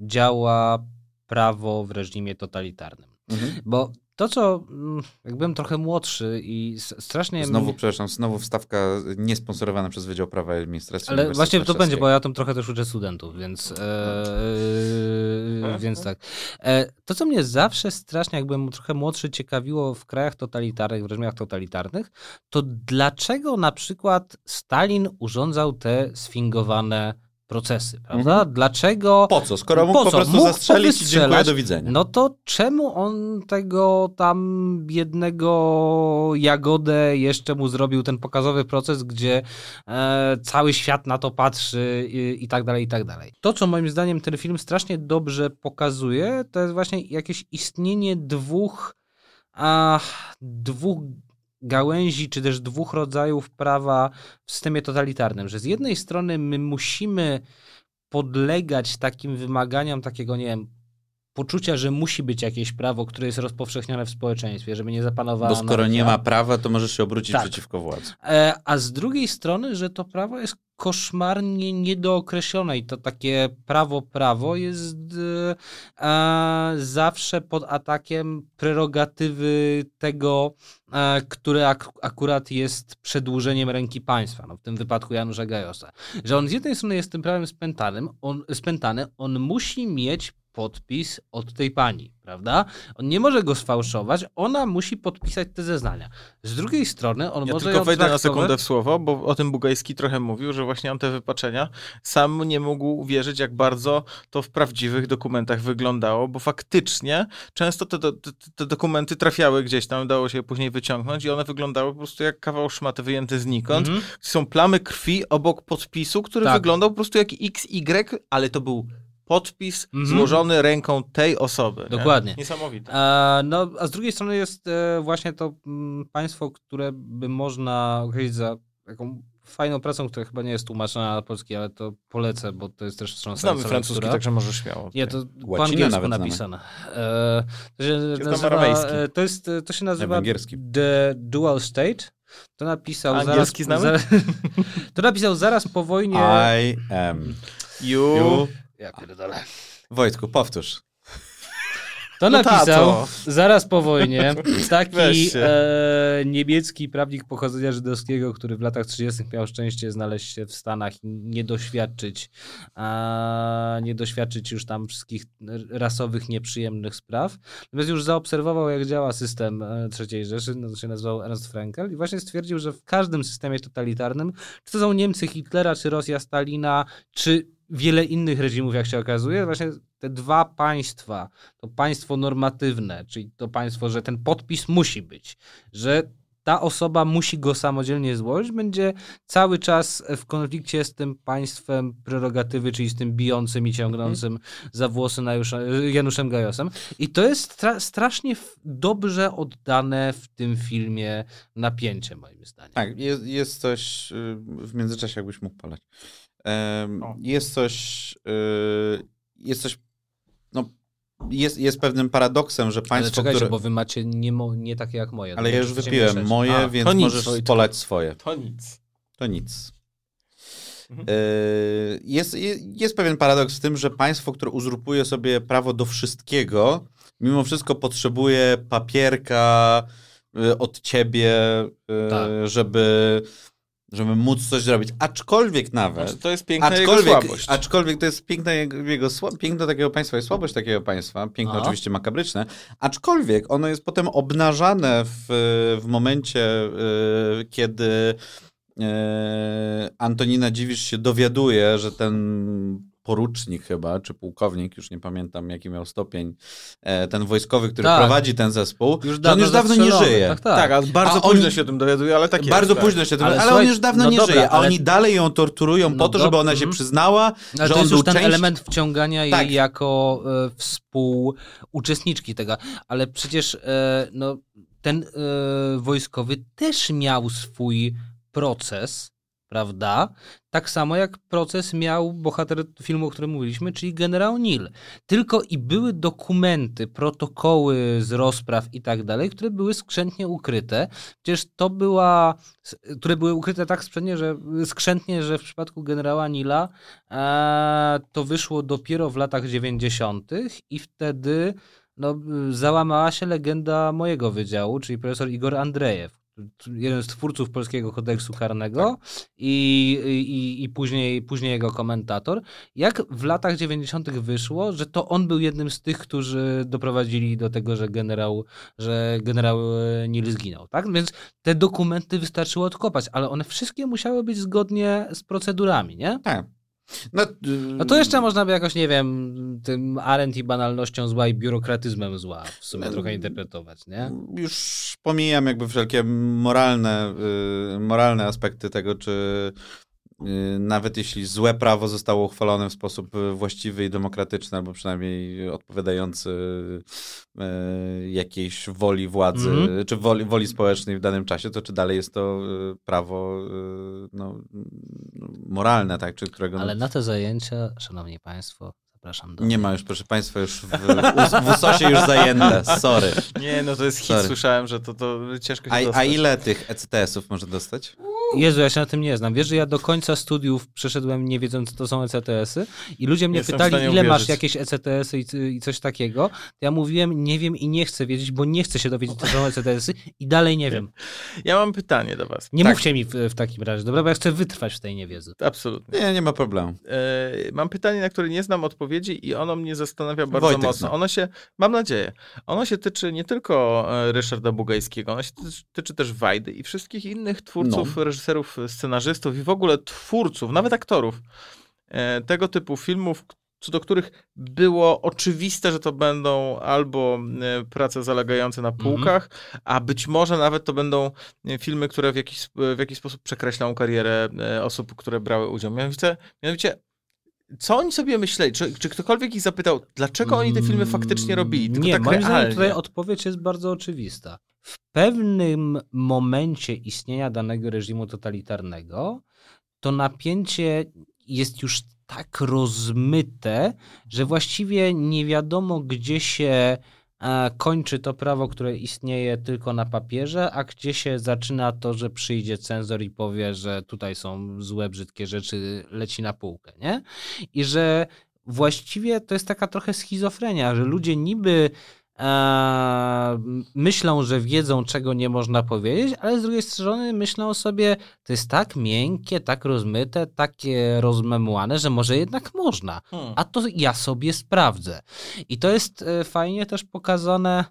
działa prawo w reżimie totalitarnym. Mhm. Bo to, co mm, jak byłem trochę młodszy i strasznie... Znowu, przepraszam, znowu wstawka niesponsorowana przez Wydział Prawa i Administracji. Ale właśnie to będzie, bo ja tam trochę też uczę studentów, więc, e, więc tak. E, to, co mnie zawsze strasznie, jak byłem trochę młodszy, ciekawiło w krajach totalitarnych, w reżimach totalitarnych, to dlaczego na przykład Stalin urządzał te sfingowane procesy, prawda? Mhm. Dlaczego... Po co? Skoro mógł Po po prostu Mógł zastrzelić i dziękuję, do widzenia. No to czemu on tego tam biednego Jagodę jeszcze mu zrobił ten pokazowy proces, gdzie e, cały świat na to patrzy i, i tak dalej, i tak dalej. To, co moim zdaniem ten film strasznie dobrze pokazuje, to jest właśnie jakieś istnienie dwóch, a, dwóch gałęzi, czy też dwóch rodzajów prawa w systemie totalitarnym, że z jednej strony my musimy podlegać takim wymaganiom takiego, nie wiem, poczucia, że musi być jakieś prawo, które jest rozpowszechnione w społeczeństwie, żeby nie zapanowała Bo skoro nie ma prawa, to możesz się obrócić Tak. przeciwko władzy. E, A z drugiej strony, że to prawo jest koszmarnie niedookreślone i to takie prawo, prawo jest e, e, zawsze pod atakiem prerogatywy tego, e, które ak- akurat jest przedłużeniem ręki państwa, no w tym wypadku Janusza Gajosa. Że on z jednej strony jest tym prawem spętanym, on, spętany, on musi mieć podpis od tej pani, prawda? On nie może go sfałszować, ona musi podpisać te zeznania. Z drugiej strony on Ja może tylko wejdę na traktować- sekundę w słowo, bo o tym Bugajski trochę mówił, że właśnie on te wypaczenia sam nie mógł uwierzyć, jak bardzo to w prawdziwych dokumentach wyglądało, bo faktycznie często te, do- te, te dokumenty trafiały gdzieś tam, dało się je później wyciągnąć i one wyglądały po prostu jak kawał szmaty wyjęty znikąd. Mhm. Są plamy krwi obok podpisu, który Tak. wyglądał po prostu jak XY, ale to był podpis Mhm. złożony ręką tej osoby. nie? Dokładnie. Niesamowite. E, no, a z drugiej strony jest e, właśnie to mm, państwo, które by można określić za taką fajną pracą, która chyba nie jest tłumaczona na polski, ale to polecę, bo to jest też wstrząsająca Znamy francuski, lektura. także możesz śmiało. Nie, to po angielsku napisane. E, to się nazywa, e, to, jest, to się nazywa. The Dual State. To napisał A zaraz... angielski znamy? Zaraz, to napisał zaraz po wojnie... I am. You... You. Ja pierdolę. Wojtku, powtórz. To No napisał tato. zaraz po wojnie taki e, niemiecki prawnik pochodzenia żydowskiego, który w latach 30. miał szczęście znaleźć się w Stanach i nie doświadczyć, a, nie doświadczyć już tam wszystkich rasowych, nieprzyjemnych spraw. Natomiast już zaobserwował, jak działa system e, III Rzeszy, no, to się nazywał Ernst Frankel i właśnie stwierdził, że w każdym systemie totalitarnym, czy to są Niemcy Hitlera, czy Rosja Stalina, czy wiele innych reżimów, jak się okazuje, właśnie te dwa państwa, to państwo normatywne, czyli to państwo, że ten podpis musi być, że ta osoba musi go samodzielnie złożyć, będzie cały czas w konflikcie z tym państwem prerogatywy, czyli z tym bijącym i ciągnącym Mhm. za włosy Januszem Gajosem. I to jest stra- strasznie dobrze oddane w tym filmie napięcie, moim zdaniem. Tak, jest, jest coś, y, w międzyczasie jakbyś mógł polać. O. Jest coś, y, jest coś, no, jest, jest pewnym paradoksem, że Ale państwo, czekajcie, które... bo wy macie nie, mo- nie takie jak moje. Ale to ja już wypiłem mieszać. moje, A, więc to nic, możesz Wojtku. polać swoje. To nic. To nic. Mhm. E, Jest, jest pewien paradoks w tym, że państwo, które uzurpuje sobie prawo do wszystkiego, mimo wszystko potrzebuje papierka e, od ciebie, e, Tak. żeby, żeby móc coś zrobić. Aczkolwiek nawet. Znaczy, to jest piękna jego Aczkolwiek, słabość. aczkolwiek to jest piękne jego, jego piękno takiego państwa jest słabość takiego państwa, piękno Aha. oczywiście makabryczne, aczkolwiek ono jest potem obnażane w, w momencie, y, kiedy y, Antonina Dziwisz się dowiaduje, że ten porucznik chyba, czy pułkownik, już nie pamiętam jaki miał stopień, e, ten wojskowy, który Tak. prowadzi ten zespół, Już on już dawno nie żyje. Tak, tak. Tak, a bardzo A późno oni- się o tym dowiaduje, ale tak jest. Bardzo tak. późno się to Ale ale, on już dawno no nie dobra, żyje, a ale- oni dalej ją torturują No po to, żeby ona się mhm. przyznała, Ale że to on jest był już ten część... element wciągania Tak. jej jako e, współuczestniczki tego. Ale przecież e, no, ten e, wojskowy też miał swój proces, prawda? Tak samo jak proces miał bohater filmu, o którym mówiliśmy, czyli generał Nil. Tylko i były dokumenty, protokoły z rozpraw i tak dalej, które były skrzętnie ukryte. Przecież to była, które były ukryte tak skrzętnie, że, skrzętnie, że w przypadku generała Nila e, to wyszło dopiero w latach 90. i wtedy no, załamała się legenda mojego wydziału, czyli profesor Igor Andrejew, jeden z twórców polskiego kodeksu karnego i, i, i później, później jego komentator. Jak w latach 90. wyszło, że to on był jednym z tych, którzy doprowadzili do tego, że generał, że generał Nil zginął. Tak? Więc te dokumenty wystarczyło odkopać, ale one wszystkie musiały być zgodnie z procedurami, nie? Tak. No, No to jeszcze można by jakoś, nie wiem, tym Arendt i banalnością zła i biurokratyzmem zła w sumie No, trochę interpretować, nie? Już pomijam jakby wszelkie moralne, y, moralne aspekty tego, czy nawet jeśli złe prawo zostało uchwalone w sposób y, właściwy i demokratyczny, albo przynajmniej odpowiadający y, jakiejś woli władzy, Mhm. czy woli, woli społecznej w danym czasie, to czy dalej jest to y, prawo y, no, moralne, tak, czy którego... no, Ale na te zajęcia, szanowni państwo, zapraszam do Nie ma już, proszę Państwa, już w, w, USOSie już zajęte, sorry. Nie, no to jest hit, Sorry. słyszałem, że to, to ciężko się A, a dostać. ile tych ECTS-ów może dostać? Jezu, ja się na tym nie znam. Wiesz, że ja do końca studiów przeszedłem nie wiedząc, co to są ECTS-y i ludzie mnie Jestem pytali, ile masz jakieś ECTS-y i, i coś takiego. Ja mówiłem, nie wiem i nie chcę wiedzieć, bo nie chcę się dowiedzieć, co są ECTS-y i dalej nie wiem. Ja mam pytanie do was. Nie Tak. mówcie mi w, w takim razie, dobra, bo ja chcę wytrwać w tej niewiedzy. Absolutnie. Nie, nie ma problemu. E, mam pytanie, na które nie znam odpowiedzi i ono mnie zastanawia bardzo Wojtek mocno. zna. Ono się, mam nadzieję, ono się tyczy nie tylko e, Ryszarda Bugajskiego, ono się tyczy, tyczy też Wajdy i wszystkich innych twórców, No. Reżyserów, scenarzystów i w ogóle twórców, nawet aktorów e, tego typu filmów, co do których było oczywiste, że to będą albo e, prace zalegające na półkach, a być może nawet to będą e, filmy, które w jakiś, w jakiś sposób przekreślą karierę e, osób, które brały udział. Mianowicie, mianowicie co oni sobie myśleli? Czy, czy ktokolwiek ich zapytał, dlaczego oni te filmy faktycznie robili? Tylko nie, tak moim zdaniem realnie. tutaj odpowiedź jest bardzo oczywista. W pewnym momencie istnienia danego reżimu totalitarnego to napięcie jest już tak rozmyte, że właściwie nie wiadomo, gdzie się e, kończy to prawo, które istnieje tylko na papierze, a gdzie się zaczyna to, że przyjdzie cenzor i powie, że tutaj są złe, brzydkie rzeczy, leci na półkę, nie? I że właściwie to jest taka trochę schizofrenia, że ludzie niby e, myślą, że wiedzą, czego nie można powiedzieć, ale z drugiej strony myślą sobie, to jest tak miękkie, tak rozmyte, takie rozmemłane, że może jednak można. Hmm. A to ja sobie sprawdzę. I to jest e, fajnie też pokazane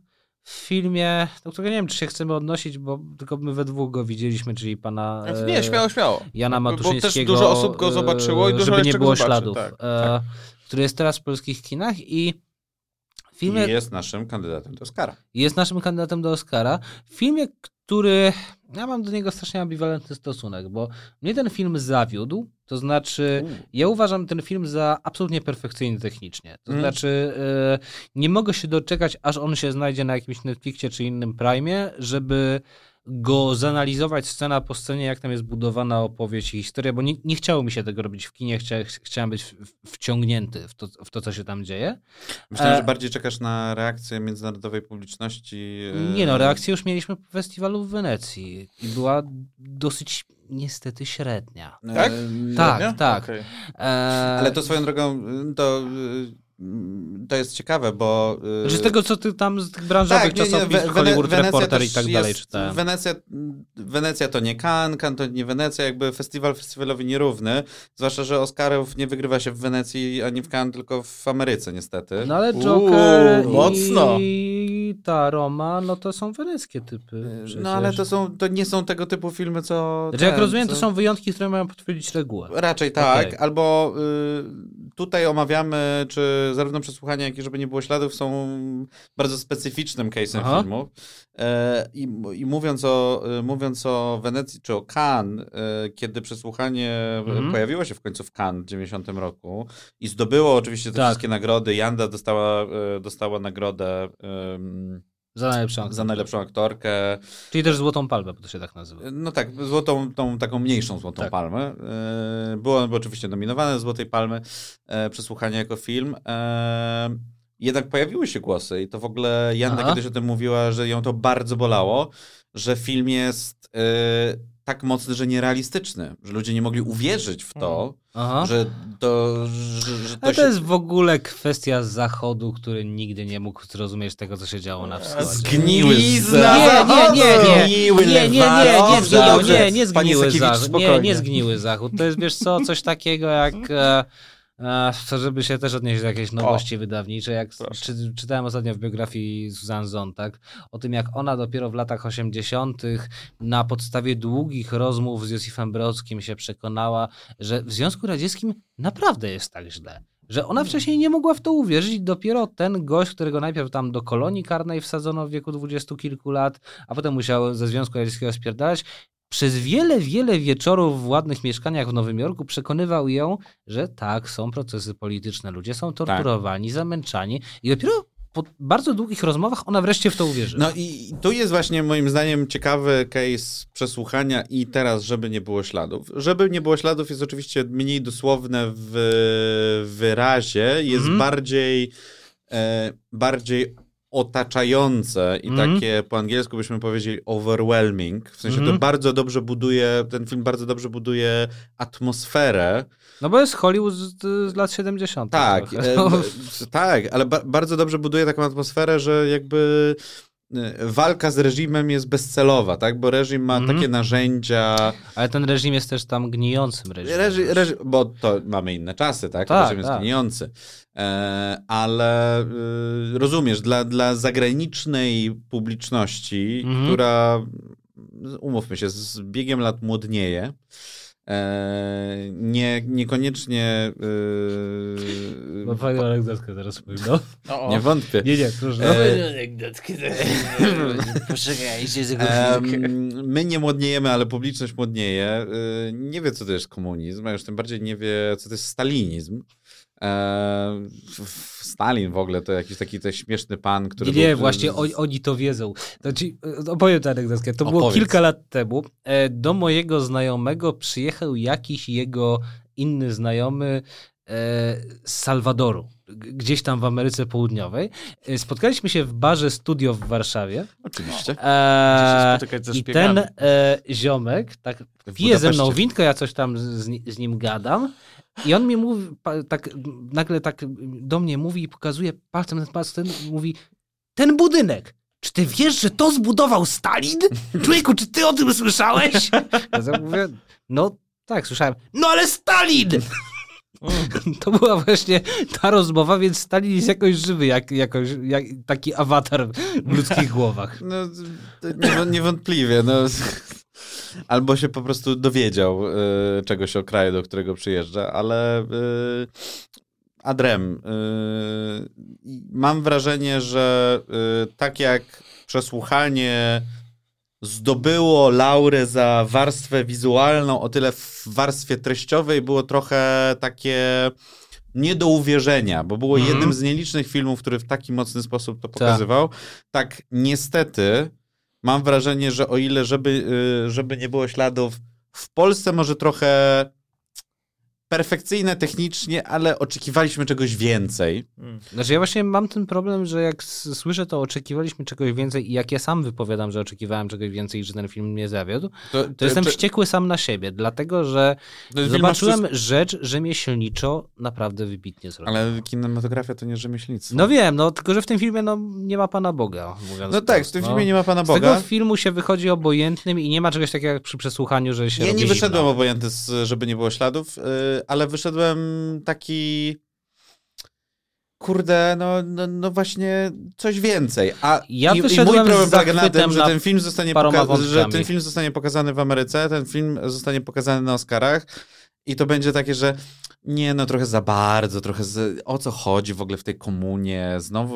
w filmie, do którego nie wiem, czy się chcemy odnosić, bo tylko my we dwóch go widzieliśmy, czyli pana Nie, śmiało, śmiało. Jana Bo- Bo też Matuszyńskiego. dużo osób go zobaczyło i e, dużo żeby nie było zobaczy. śladów. Tak, e, tak. Który jest teraz w polskich kinach i w filmie I jest naszym kandydatem do Oscara. jest naszym kandydatem do Oscara. W filmie, który Ja mam do niego strasznie ambiwalentny stosunek, bo mnie ten film zawiódł, to znaczy ja uważam ten film za absolutnie perfekcyjny technicznie. To Mm. znaczy e, nie mogę się doczekać, aż on się znajdzie na jakimś Netflixie czy innym Prime, żeby go zanalizować scena po scenie, jak tam jest budowana opowieść i historia, bo nie, nie chciało mi się tego robić w kinie, chcia, chciałem być w- w- wciągnięty w to, w to, co się tam dzieje. Myślałem, E, że bardziej czekasz na reakcję międzynarodowej publiczności. e, Nie no, reakcję już mieliśmy po festiwalu w Wenecji i była dosyć niestety średnia. e, Tak? Tak, Nie? tak. Okej. E, Ale to swoją drogą, y, to, y, to jest ciekawe, bo... y, Znaczy z tego, co ty tam z tych branżowych Tak, nie, nie, czasopism, We- Hollywood Wenecja Reporter i tak dalej czytałem. Wenecja, Wenecja to nie Cannes, Cannes to nie Wenecja, jakby festiwal festiwalowi nierówny, zwłaszcza, że Oscarów nie wygrywa się w Wenecji ani w Cannes, tylko w Ameryce niestety. No ale Joker Uuu, mocno. Ta Roma, no to są weneckie typy. przecież. No ale to, są, to nie są tego typu filmy, co... Znaczy, jak ten, rozumiem, co... to są wyjątki, które mają potwierdzić regułę. Raczej tak, Okej. albo y, tutaj omawiamy, czy zarówno przesłuchania, jak i żeby nie było śladów, są bardzo specyficznym case'em Aha. filmu. E, i, I mówiąc o, y, mówiąc o Wenecji czy o Cannes, y, kiedy przesłuchanie Mhm. pojawiło się w końcu w Cannes w 90 roku i zdobyło oczywiście te Tak. wszystkie nagrody, Janda dostała, y, dostała nagrodę Za najlepszą. za najlepszą aktorkę, Czyli też Złotą Palmę, bo to się tak nazywa. no tak, złotą, tą taką mniejszą złotą Tak. palmę. E, Było oczywiście nominowane do Złotej Palmy, e, przesłuchanie jako film. E, Jednak pojawiły się głosy i to w ogóle Janda Aha. kiedyś o tym mówiła, że ją to bardzo bolało, że film jest e, tak mocny, że nierealistyczny, że ludzie nie mogli uwierzyć w to, Aha. że to, że, że to Ale to się... jest w ogóle kwestia zachodu, który nigdy nie mógł zrozumieć tego, co się działo na wschodzie. Zgniły Zgnizna. Nie, nie, nie, nie. Zgniły Nie, nie, nie, nie zgniły, nie, nie zgniły zachód. Nie, nie zgniły zachód. To jest, wiesz co, coś takiego jak... E, e, to żeby się też odnieść do jakiejś nowości wydawniczej, jak czy, czytałem ostatnio w biografii Susan Zontag o tym, jak ona dopiero w latach 80. na podstawie długich rozmów z Józefem Brodskim się przekonała, że w Związku Radzieckim naprawdę jest tak źle. Że ona wcześniej nie mogła w to uwierzyć dopiero ten gość, którego najpierw tam do kolonii karnej wsadzono w wieku dwudziestu kilku lat, a potem musiał ze Związku Radzieckiego spierdalać, przez wiele, wiele wieczorów w ładnych mieszkaniach w Nowym Jorku przekonywał ją, że tak, są procesy polityczne, ludzie są torturowani, zamęczani i dopiero po bardzo długich rozmowach ona wreszcie w to uwierzyła. No i tu jest właśnie moim zdaniem ciekawy case przesłuchania i teraz, żeby nie było śladów. Żeby nie było śladów jest oczywiście mniej dosłowne w wyrazie, jest Mhm. bardziej, e, bardziej otaczające i Mhm. takie po angielsku byśmy powiedzieli overwhelming. W sensie to Mhm. bardzo dobrze buduje, ten film bardzo dobrze buduje atmosferę. No bo jest Hollywood z, z lat 70. Tak, e, tak, ale ba bardzo dobrze buduje taką atmosferę, że jakby walka z reżimem jest bezcelowa, tak? Bo reżim ma Mhm. takie narzędzia. Ale ten reżim jest też tam gnijącym reżimem. Reżim, reżim, bo to mamy inne czasy, tak? Tak, reżim jest tak. gnijący. E, ale y, rozumiesz, dla, dla zagranicznej publiczności, Mhm. która, umówmy się, z biegiem lat młodnieje, e, nie, niekoniecznie. y, No fajną anegdotkę teraz powiem, no. O, o. nie wątpię. Nie, nie, proszę. E, anegdotkę. Poczekajcie my nie młodniejemy, ale publiczność młodnieje. Y, Nie wie, co to jest komunizm, a już tym bardziej nie wie, co to jest stalinizm. E, w- Stalin w ogóle to jakiś taki to śmieszny pan, który. Nie, był- właśnie oni, oni to wiedzą. Znaczy, e, opowiem tę anegdotkę. To było Opowiedz. kilka lat temu. E, Do mojego znajomego przyjechał jakiś jego inny znajomy e, z Salwadoru, gdzieś tam w Ameryce Południowej. E, Spotkaliśmy się w barze Studio w Warszawie. Oczywiście. E, się spotykać ze I ten e, ziomek tak pije ze mną winko, ja coś tam z, z nim gadam. I on mi mówi, tak nagle tak do mnie mówi i pokazuje palcem ten palc, ten mówi, ten budynek, czy ty wiesz, że to zbudował Stalin? Człowieku, czy ty o tym słyszałeś? Ja mówię, no tak, słyszałem. No ale Stalin! To była właśnie ta rozmowa, więc Stalin jest jakoś żywy, jak, jakoś, jak taki awatar w ludzkich głowach. No, niewątpliwie. No. Albo się po prostu dowiedział y, czegoś o kraju, do którego przyjeżdża, ale y, Adrem, y, mam wrażenie, że y, tak jak przesłuchanie zdobyło laurę za warstwę wizualną, o tyle w warstwie treściowej było trochę takie nie do uwierzenia, bo było Mhm. jednym z nielicznych filmów, który w taki mocny sposób to pokazywał. Tak, niestety mam wrażenie, że o ile żeby, y, żeby nie było śladów, w Polsce może trochę perfekcyjne technicznie, ale oczekiwaliśmy czegoś więcej. Znaczy ja właśnie mam ten problem, że jak słyszę to oczekiwaliśmy czegoś więcej i jak ja sam wypowiadam, że oczekiwałem czegoś więcej i że ten film mnie zawiódł, To, to jestem czy- wściekły sam na siebie, dlatego że zobaczyłem wszystko- rzecz rzemieślniczo naprawdę wybitnie zrobioną. Ale kinematografia to nie rzemieślnictwo. No wiem, no tylko że w tym filmie no, nie ma Pana Boga, mówiąc No tak, w tym no. filmie nie ma Pana Z tego Boga. filmu się wychodzi obojętnym i nie ma czegoś takiego jak przy przesłuchaniu, że się Ja nie wyszedłem zimno. obojętny, z, żeby nie było śladów, yy, ale wyszedłem taki. Kurde, no, no, no właśnie coś więcej. A Ja i, i mój problem polega na tym, że ten film zostanie poka- że ten film zostanie pokazany w Ameryce, ten film zostanie pokazany na Oscarach i to będzie takie, że nie, no trochę za bardzo, trochę z, o co chodzi w ogóle w tej komunie, znowu,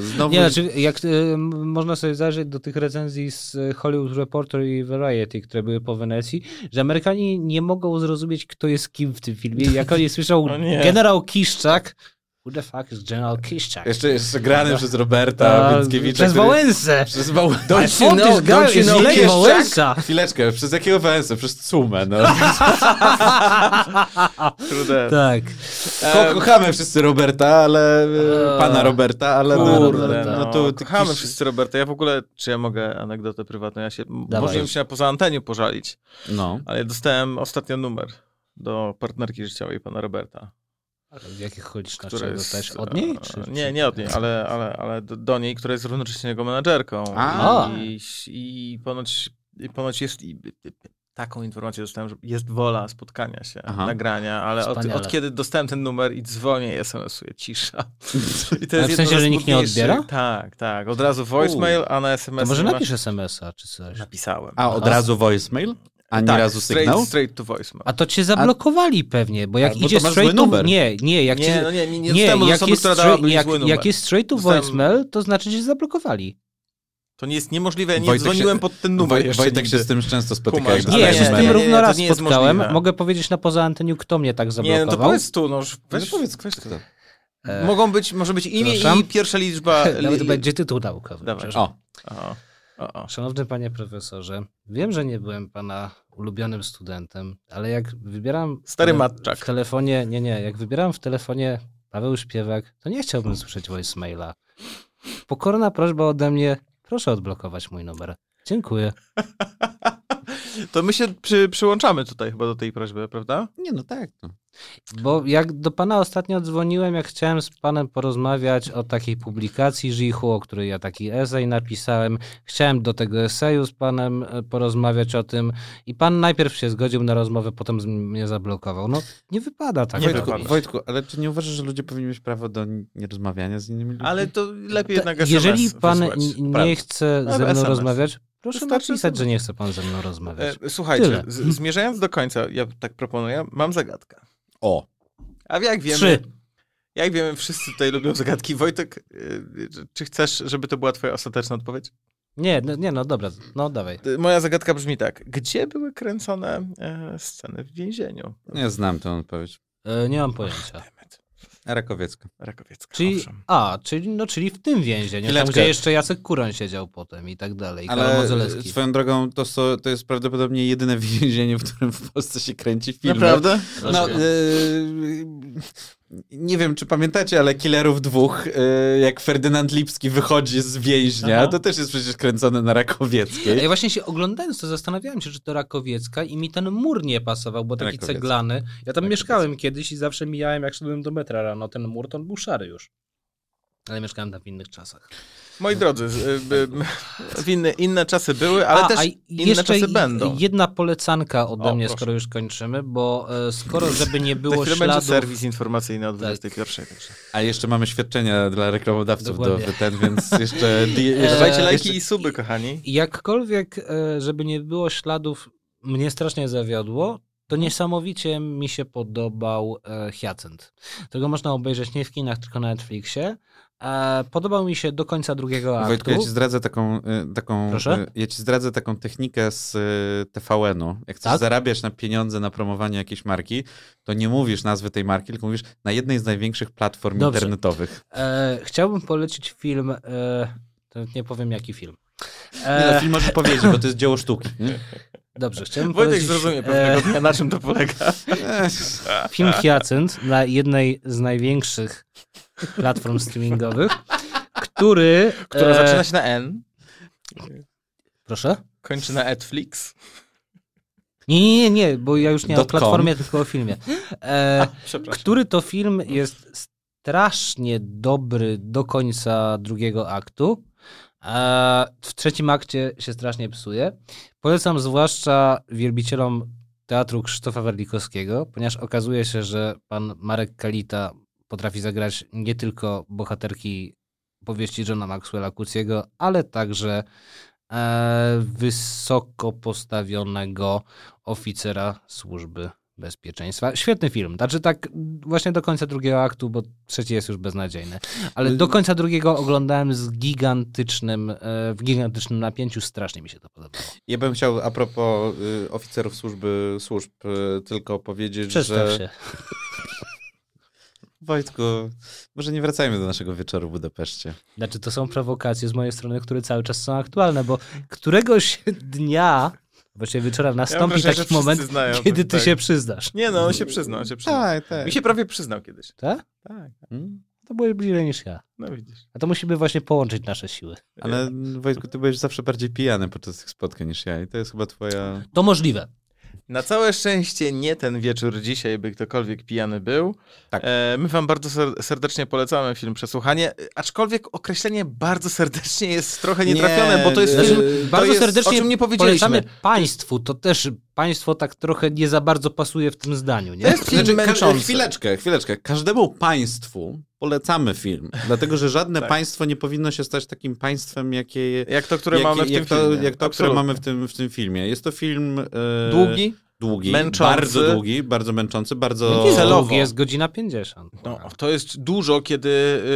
znowu... Nie, znaczy, jak y, można sobie zajrzeć do tych recenzji z y, Hollywood Reporter i Variety, które były po Wenecji, że Amerykanie nie mogą zrozumieć, kto jest kim w tym filmie. Jak oni słyszą generał Kiszczak, who the fuck is General Kiszczak? Jeszcze, jeszcze grany przez Roberta Więckiewicza. Przez który- Wałęsę! Przez Wał... I thought this guy is Lech Kiszczak? Wałęsa! Chwileczkę, przez jakiego Wałęsę? Przez Cumę, no. Kurde. Tak. Ko kochamy wszyscy Roberta, ale... e, Pana Roberta, ale... no, Kurde, no, no, no to... kochamy Kisz- wszyscy Roberta. Ja w ogóle, czy ja mogę anegdotę prywatną? Ja się, Dawaj. może bym się poza anteniu pożalić, No. ale dostałem ostatnio numer do partnerki życiowej pana Roberta. W jakich okolicznościach Która dostałeś? jest, Od niej? e, Czy, nie, czy- nie od niej, ale, ale, ale do, do niej, która jest równocześnie jego menadżerką. A. I, I ponoć, i ponoć jest... I, Taką informację dostałem, że jest wola spotkania się, Aha. nagrania, ale od, od kiedy dostałem ten numer i dzwonię i SMS-uję, cisza. I to Ale w sensie, że nikt nie odbiera? Tak, tak. Od razu voicemail, a na SMS To może napisz SMS-a czy coś. Napisałem. A od Aha. razu voicemail? A nie tak, razu straight, sygnał? straight to voicemail. A to cię zablokowali pewnie, bo jak to idzie straight to... numer. Nie, nie, jak nie, no nie, nie, nie, Nie, jak osoby, jest, która straight- jak, jak jest straight to Dostałem- voicemail, to znaczy, że zablokowali. To nie jest niemożliwe, ja nie Wojtek dzwoniłem się- pod ten numer Woj- jeszcze Wojtek nigdy. się z tym często spotyka. Nie, ja się z nie, tym nie, równo raz nie spotkałem. Mogę powiedzieć na poza anteniu, kto mnie tak Nie, zablokował. no to powiedz tu, no, weź, No powiedz, weź kto. Mogą być, może być imię Przepraszam? i pierwsza liczba. Nawet li- będzie tytuł naukowy. O, O, o, o. Szanowny panie profesorze, wiem, że nie byłem pana ulubionym studentem, ale jak wybieram Stary matczak. w telefonie, nie, nie, jak wybieram w telefonie Paweł Śpiewak, to nie chciałbym słyszeć voicemaila. Pokorna prośba ode mnie, proszę odblokować mój numer. Dziękuję. To my się przy, przyłączamy tutaj chyba do tej prośby, prawda? nie no tak. No. Bo jak do pana ostatnio dzwoniłem, jak chciałem z panem porozmawiać o takiej publikacji Żichu, o której ja taki esej napisałem, chciałem do tego eseju z panem e, porozmawiać o tym i pan najpierw się zgodził na rozmowę, potem mnie zablokował. No nie wypada tak. Nie Wojtku, wypada. Wojtku, ale czy nie uważasz, że ludzie powinni mieć prawo do nierozmawiania z innymi ludźmi? Ale to lepiej Ta- jednak SMS Jeżeli pan wysłać. nie chce Ale ze mną SMS. rozmawiać, proszę Wystarczy napisać, że nie chce pan ze mną rozmawiać. E, Słuchajcie, z, zmierzając do końca, ja tak proponuję, mam zagadkę. O, A jak wiemy, Trzy. jak wiemy, wszyscy tutaj lubią zagadki. Wojtek, y, czy chcesz, żeby to była twoja ostateczna odpowiedź? Nie, no, nie, no dobra, no dawaj. Y, Moja zagadka brzmi tak. Gdzie były kręcone e, sceny w więzieniu? nie znam tę odpowiedź. E, nie mam pojęcia. Rakowiecka. Rakowiecka, Czyli, owszem. a, czyli, no, czyli w tym więzieniu, tam gdzie jeszcze Jacek Kuroń siedział potem i tak dalej, Ale swoją drogą to, so- to jest prawdopodobnie jedyne więzienie, w którym w Polsce się kręci filmy. Naprawdę? No, y, nie wiem, czy pamiętacie, ale Killerów dwóch, y, jak Ferdynand Lipski wychodzi z więźnia, Aha. to też jest przecież kręcone na Rakowieckiej. Ja właśnie się oglądając to zastanawiałem się, czy to Rakowiecka i mi ten mur nie pasował, bo taki Rakowiecka. ceglany. Ja tam Rakowiecka. mieszkałem kiedyś i zawsze mijałem, jak szedłem do metra rano, ten mur to on był szary już. Ale mieszkałem tam w innych czasach. Moi drodzy, y, inne, inne czasy były, ale a, też a inne jeszcze czasy będą. jedna polecanka ode O, mnie, proszę. skoro już kończymy, bo e, skoro żeby nie było chwilę będzie śladów... serwis informacyjny o Tak. 21. Także. A jeszcze mamy świadczenia dla reklamodawców do Dokładnie. ten, więc jeszcze... di- jeszcze Dawajcie lajki jeszcze- i suby, kochani. Jakkolwiek, e, żeby nie było śladów, mnie strasznie zawiodło, to niesamowicie mi się podobał e, Hyacynt. Tego można obejrzeć nie w kinach, tylko na Netflixie. E, podobał mi się do końca drugiego aktu. Wojtku, ja ci zdradzę taką, y, taką Proszę? y, ja ci zdradzę taką technikę z TVN-u. Jak chcesz Tak? zarabiać na pieniądze na promowanie jakiejś marki, to nie mówisz nazwy tej marki, tylko mówisz na jednej z największych platform Dobrze. internetowych. E, chciałbym polecić film, e, to nie powiem jaki film. Nie, no, E, film możesz powiedzieć, bo to jest dzieło sztuki. nie? dobrze, chciałbym Wojtek polecić zrozumie e, pewnego dnia, na czym to polega. film Hyacynt na jednej z największych platform streamingowych, który... Która e, zaczyna się na N, Proszę? kończy na Netflix. Nie, nie, nie, nie, bo ja już nie o platformie, tylko o filmie. E, Przepraszam. który to film jest strasznie dobry do końca drugiego aktu. E, w trzecim akcie się strasznie psuje. Polecam zwłaszcza wielbicielom teatru Krzysztofa Werlikowskiego, ponieważ okazuje się, że pan Marek Kalita potrafi zagrać nie tylko bohaterki powieści Johna Maxwella Kuciego, ale także e, wysoko postawionego oficera służby bezpieczeństwa. Świetny film. Znaczy tak właśnie do końca drugiego aktu, bo trzeci jest już beznadziejny. Ale do końca drugiego oglądałem z gigantycznym, e, w gigantycznym napięciu. Strasznie mi się to podobało. Ja bym chciał a propos y, oficerów służby służb y, tylko powiedzieć, Przedstaw że... się. Wojtku, może nie wracajmy do naszego wieczoru w Budapeszcie. Znaczy to są prowokacje z mojej strony, które cały czas są aktualne, bo któregoś dnia, właściwie wieczora nastąpi że taki moment, znają, kiedy tak, ty tak. się przyznasz. Nie no, on się przyznał, on się przyznał. Tak, tak. Mi się prawie przyznał kiedyś. Tak? Tak, Mm. To byłeś bliżej niż ja. no widzisz. A to musimy właśnie połączyć nasze siły. Ale Wojtku, ty byłeś zawsze bardziej pijany podczas tych spotkań niż ja i to jest chyba twoja... To możliwe. Na całe szczęście nie ten wieczór dzisiaj, by ktokolwiek pijany był. Tak. E, my wam bardzo ser- serdecznie polecamy film Przesłuchanie, aczkolwiek określenie bardzo serdecznie jest trochę nietrafione, Nie, bo to jest e, film, to Bardzo jest, serdecznie o czym nie powiedzieliśmy. polecamy państwu. To też państwo tak trochę nie za bardzo pasuje w tym zdaniu, nie? To jest film Znaczy, męczący. chwileczkę, chwileczkę. Każdemu państwu polecamy film, dlatego że żadne Tak. państwo nie powinno się stać takim państwem, jakie... Jak to, które jakie- mamy w jak tym to, filmie. Jak to, które mamy w tym, w tym filmie. Jest to film... e, Długi? Długi, męczący. bardzo długi, bardzo męczący, bardzo... Nie celowo. Jest godzina 50. No, to jest dużo, kiedy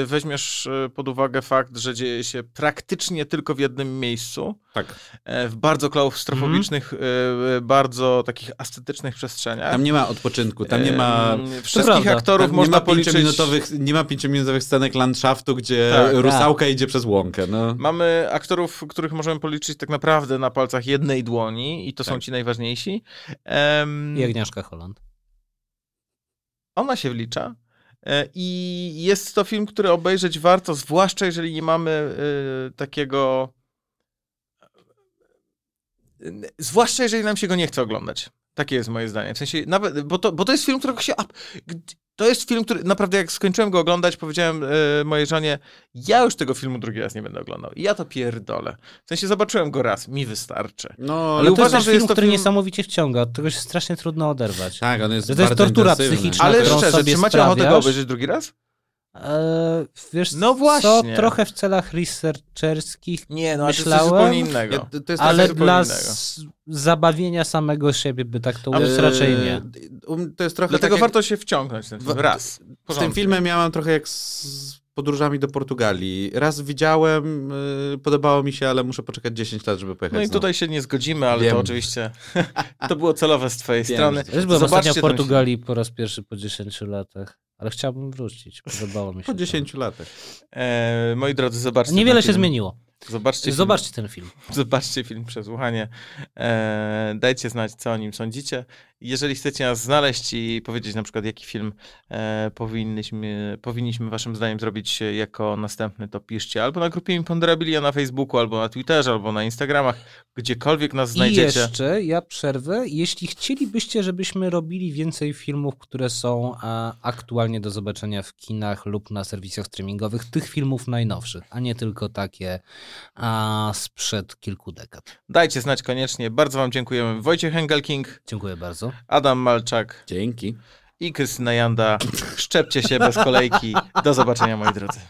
y, weźmiesz y, pod uwagę fakt, że dzieje się praktycznie tylko w jednym miejscu, Tak. e, w bardzo klaustrofobicznych, y, bardzo takich ascetycznych przestrzeniach. Tam nie ma odpoczynku, tam nie ma... Em, Wszystkich prawda. aktorów Tam nie można ma, policzyć. pięciominutowych, nie ma pięciominutowych scenek landschaftu, gdzie Tak, rusałka idzie przez łąkę. No. Mamy aktorów, których możemy policzyć tak naprawdę na palcach jednej dłoni i to są Tak. ci najważniejsi. Em, I Agnieszka Holland. Ona się wlicza. E, I jest to film, który obejrzeć warto, zwłaszcza jeżeli nie mamy y, takiego. y, Zwłaszcza jeżeli nam się go nie chce oglądać. Takie jest moje zdanie. W sensie, nawet, bo, to, bo to jest film, którego się. To jest film, który naprawdę, jak skończyłem go oglądać, powiedziałem y, mojej żonie, ja już tego filmu drugi raz nie będę oglądał. I ja to pierdolę. W sensie, zobaczyłem go raz, mi wystarczy. No, Ale Ale to uważam, jest że film, jest to który film- niesamowicie wciąga. Od tego się strasznie trudno oderwać. Tak, on jest Że to jest tortura psychiczna. Ale szczerze, sobie czy macie ochotę go obejrzeć drugi raz? Eee, wiesz No co, właśnie. trochę w celach researcherskich, Nie, no ale to jest Myślałem, coś zupełnie innego. Ja, to jest ale dla zabawienia samego siebie by tak to ująć, raczej nie. To jest trochę Dlatego tak jak, warto się wciągnąć w ten film. W- Raz. Z tym Porządku. filmem miałem trochę jak z podróżami do Portugalii. Raz widziałem, y, podobało mi się, ale muszę poczekać 10 lat, żeby pojechać No i znowu. tutaj się nie zgodzimy, ale Wiem. to oczywiście to było celowe z twojej Wiem, strony. Też byłem Zobaczcie ostatnio w Portugalii po raz pierwszy po 10 latach, ale chciałbym wrócić. Podobało mi się. Po to. 10 latach. E, moi drodzy, zobaczcie. Niewiele się film. zmieniło. Zobaczcie, film, Zobaczcie ten film. zobaczcie film Przesłuchanie. E, dajcie znać, co o nim sądzicie. Jeżeli chcecie nas znaleźć i powiedzieć na przykład, jaki film e, powinniśmy, powinniśmy waszym zdaniem zrobić jako następny, to piszcie albo na grupie Imponderabilia na Facebooku, albo na Twitterze, albo na Instagramach, gdziekolwiek nas I znajdziecie. jeszcze ja przerwę. Jeśli chcielibyście, żebyśmy robili więcej filmów, które są a, aktualnie do zobaczenia w kinach lub na serwisach streamingowych, tych filmów najnowszych, a nie tylko takie a, sprzed kilku dekad. Dajcie znać koniecznie. Bardzo wam dziękujemy. Wojciech Engelking, Dziękuję bardzo. Adam Malczak Dzięki. i Krystyna Janda. Szczepcie się bez kolejki. Do zobaczenia, moi drodzy.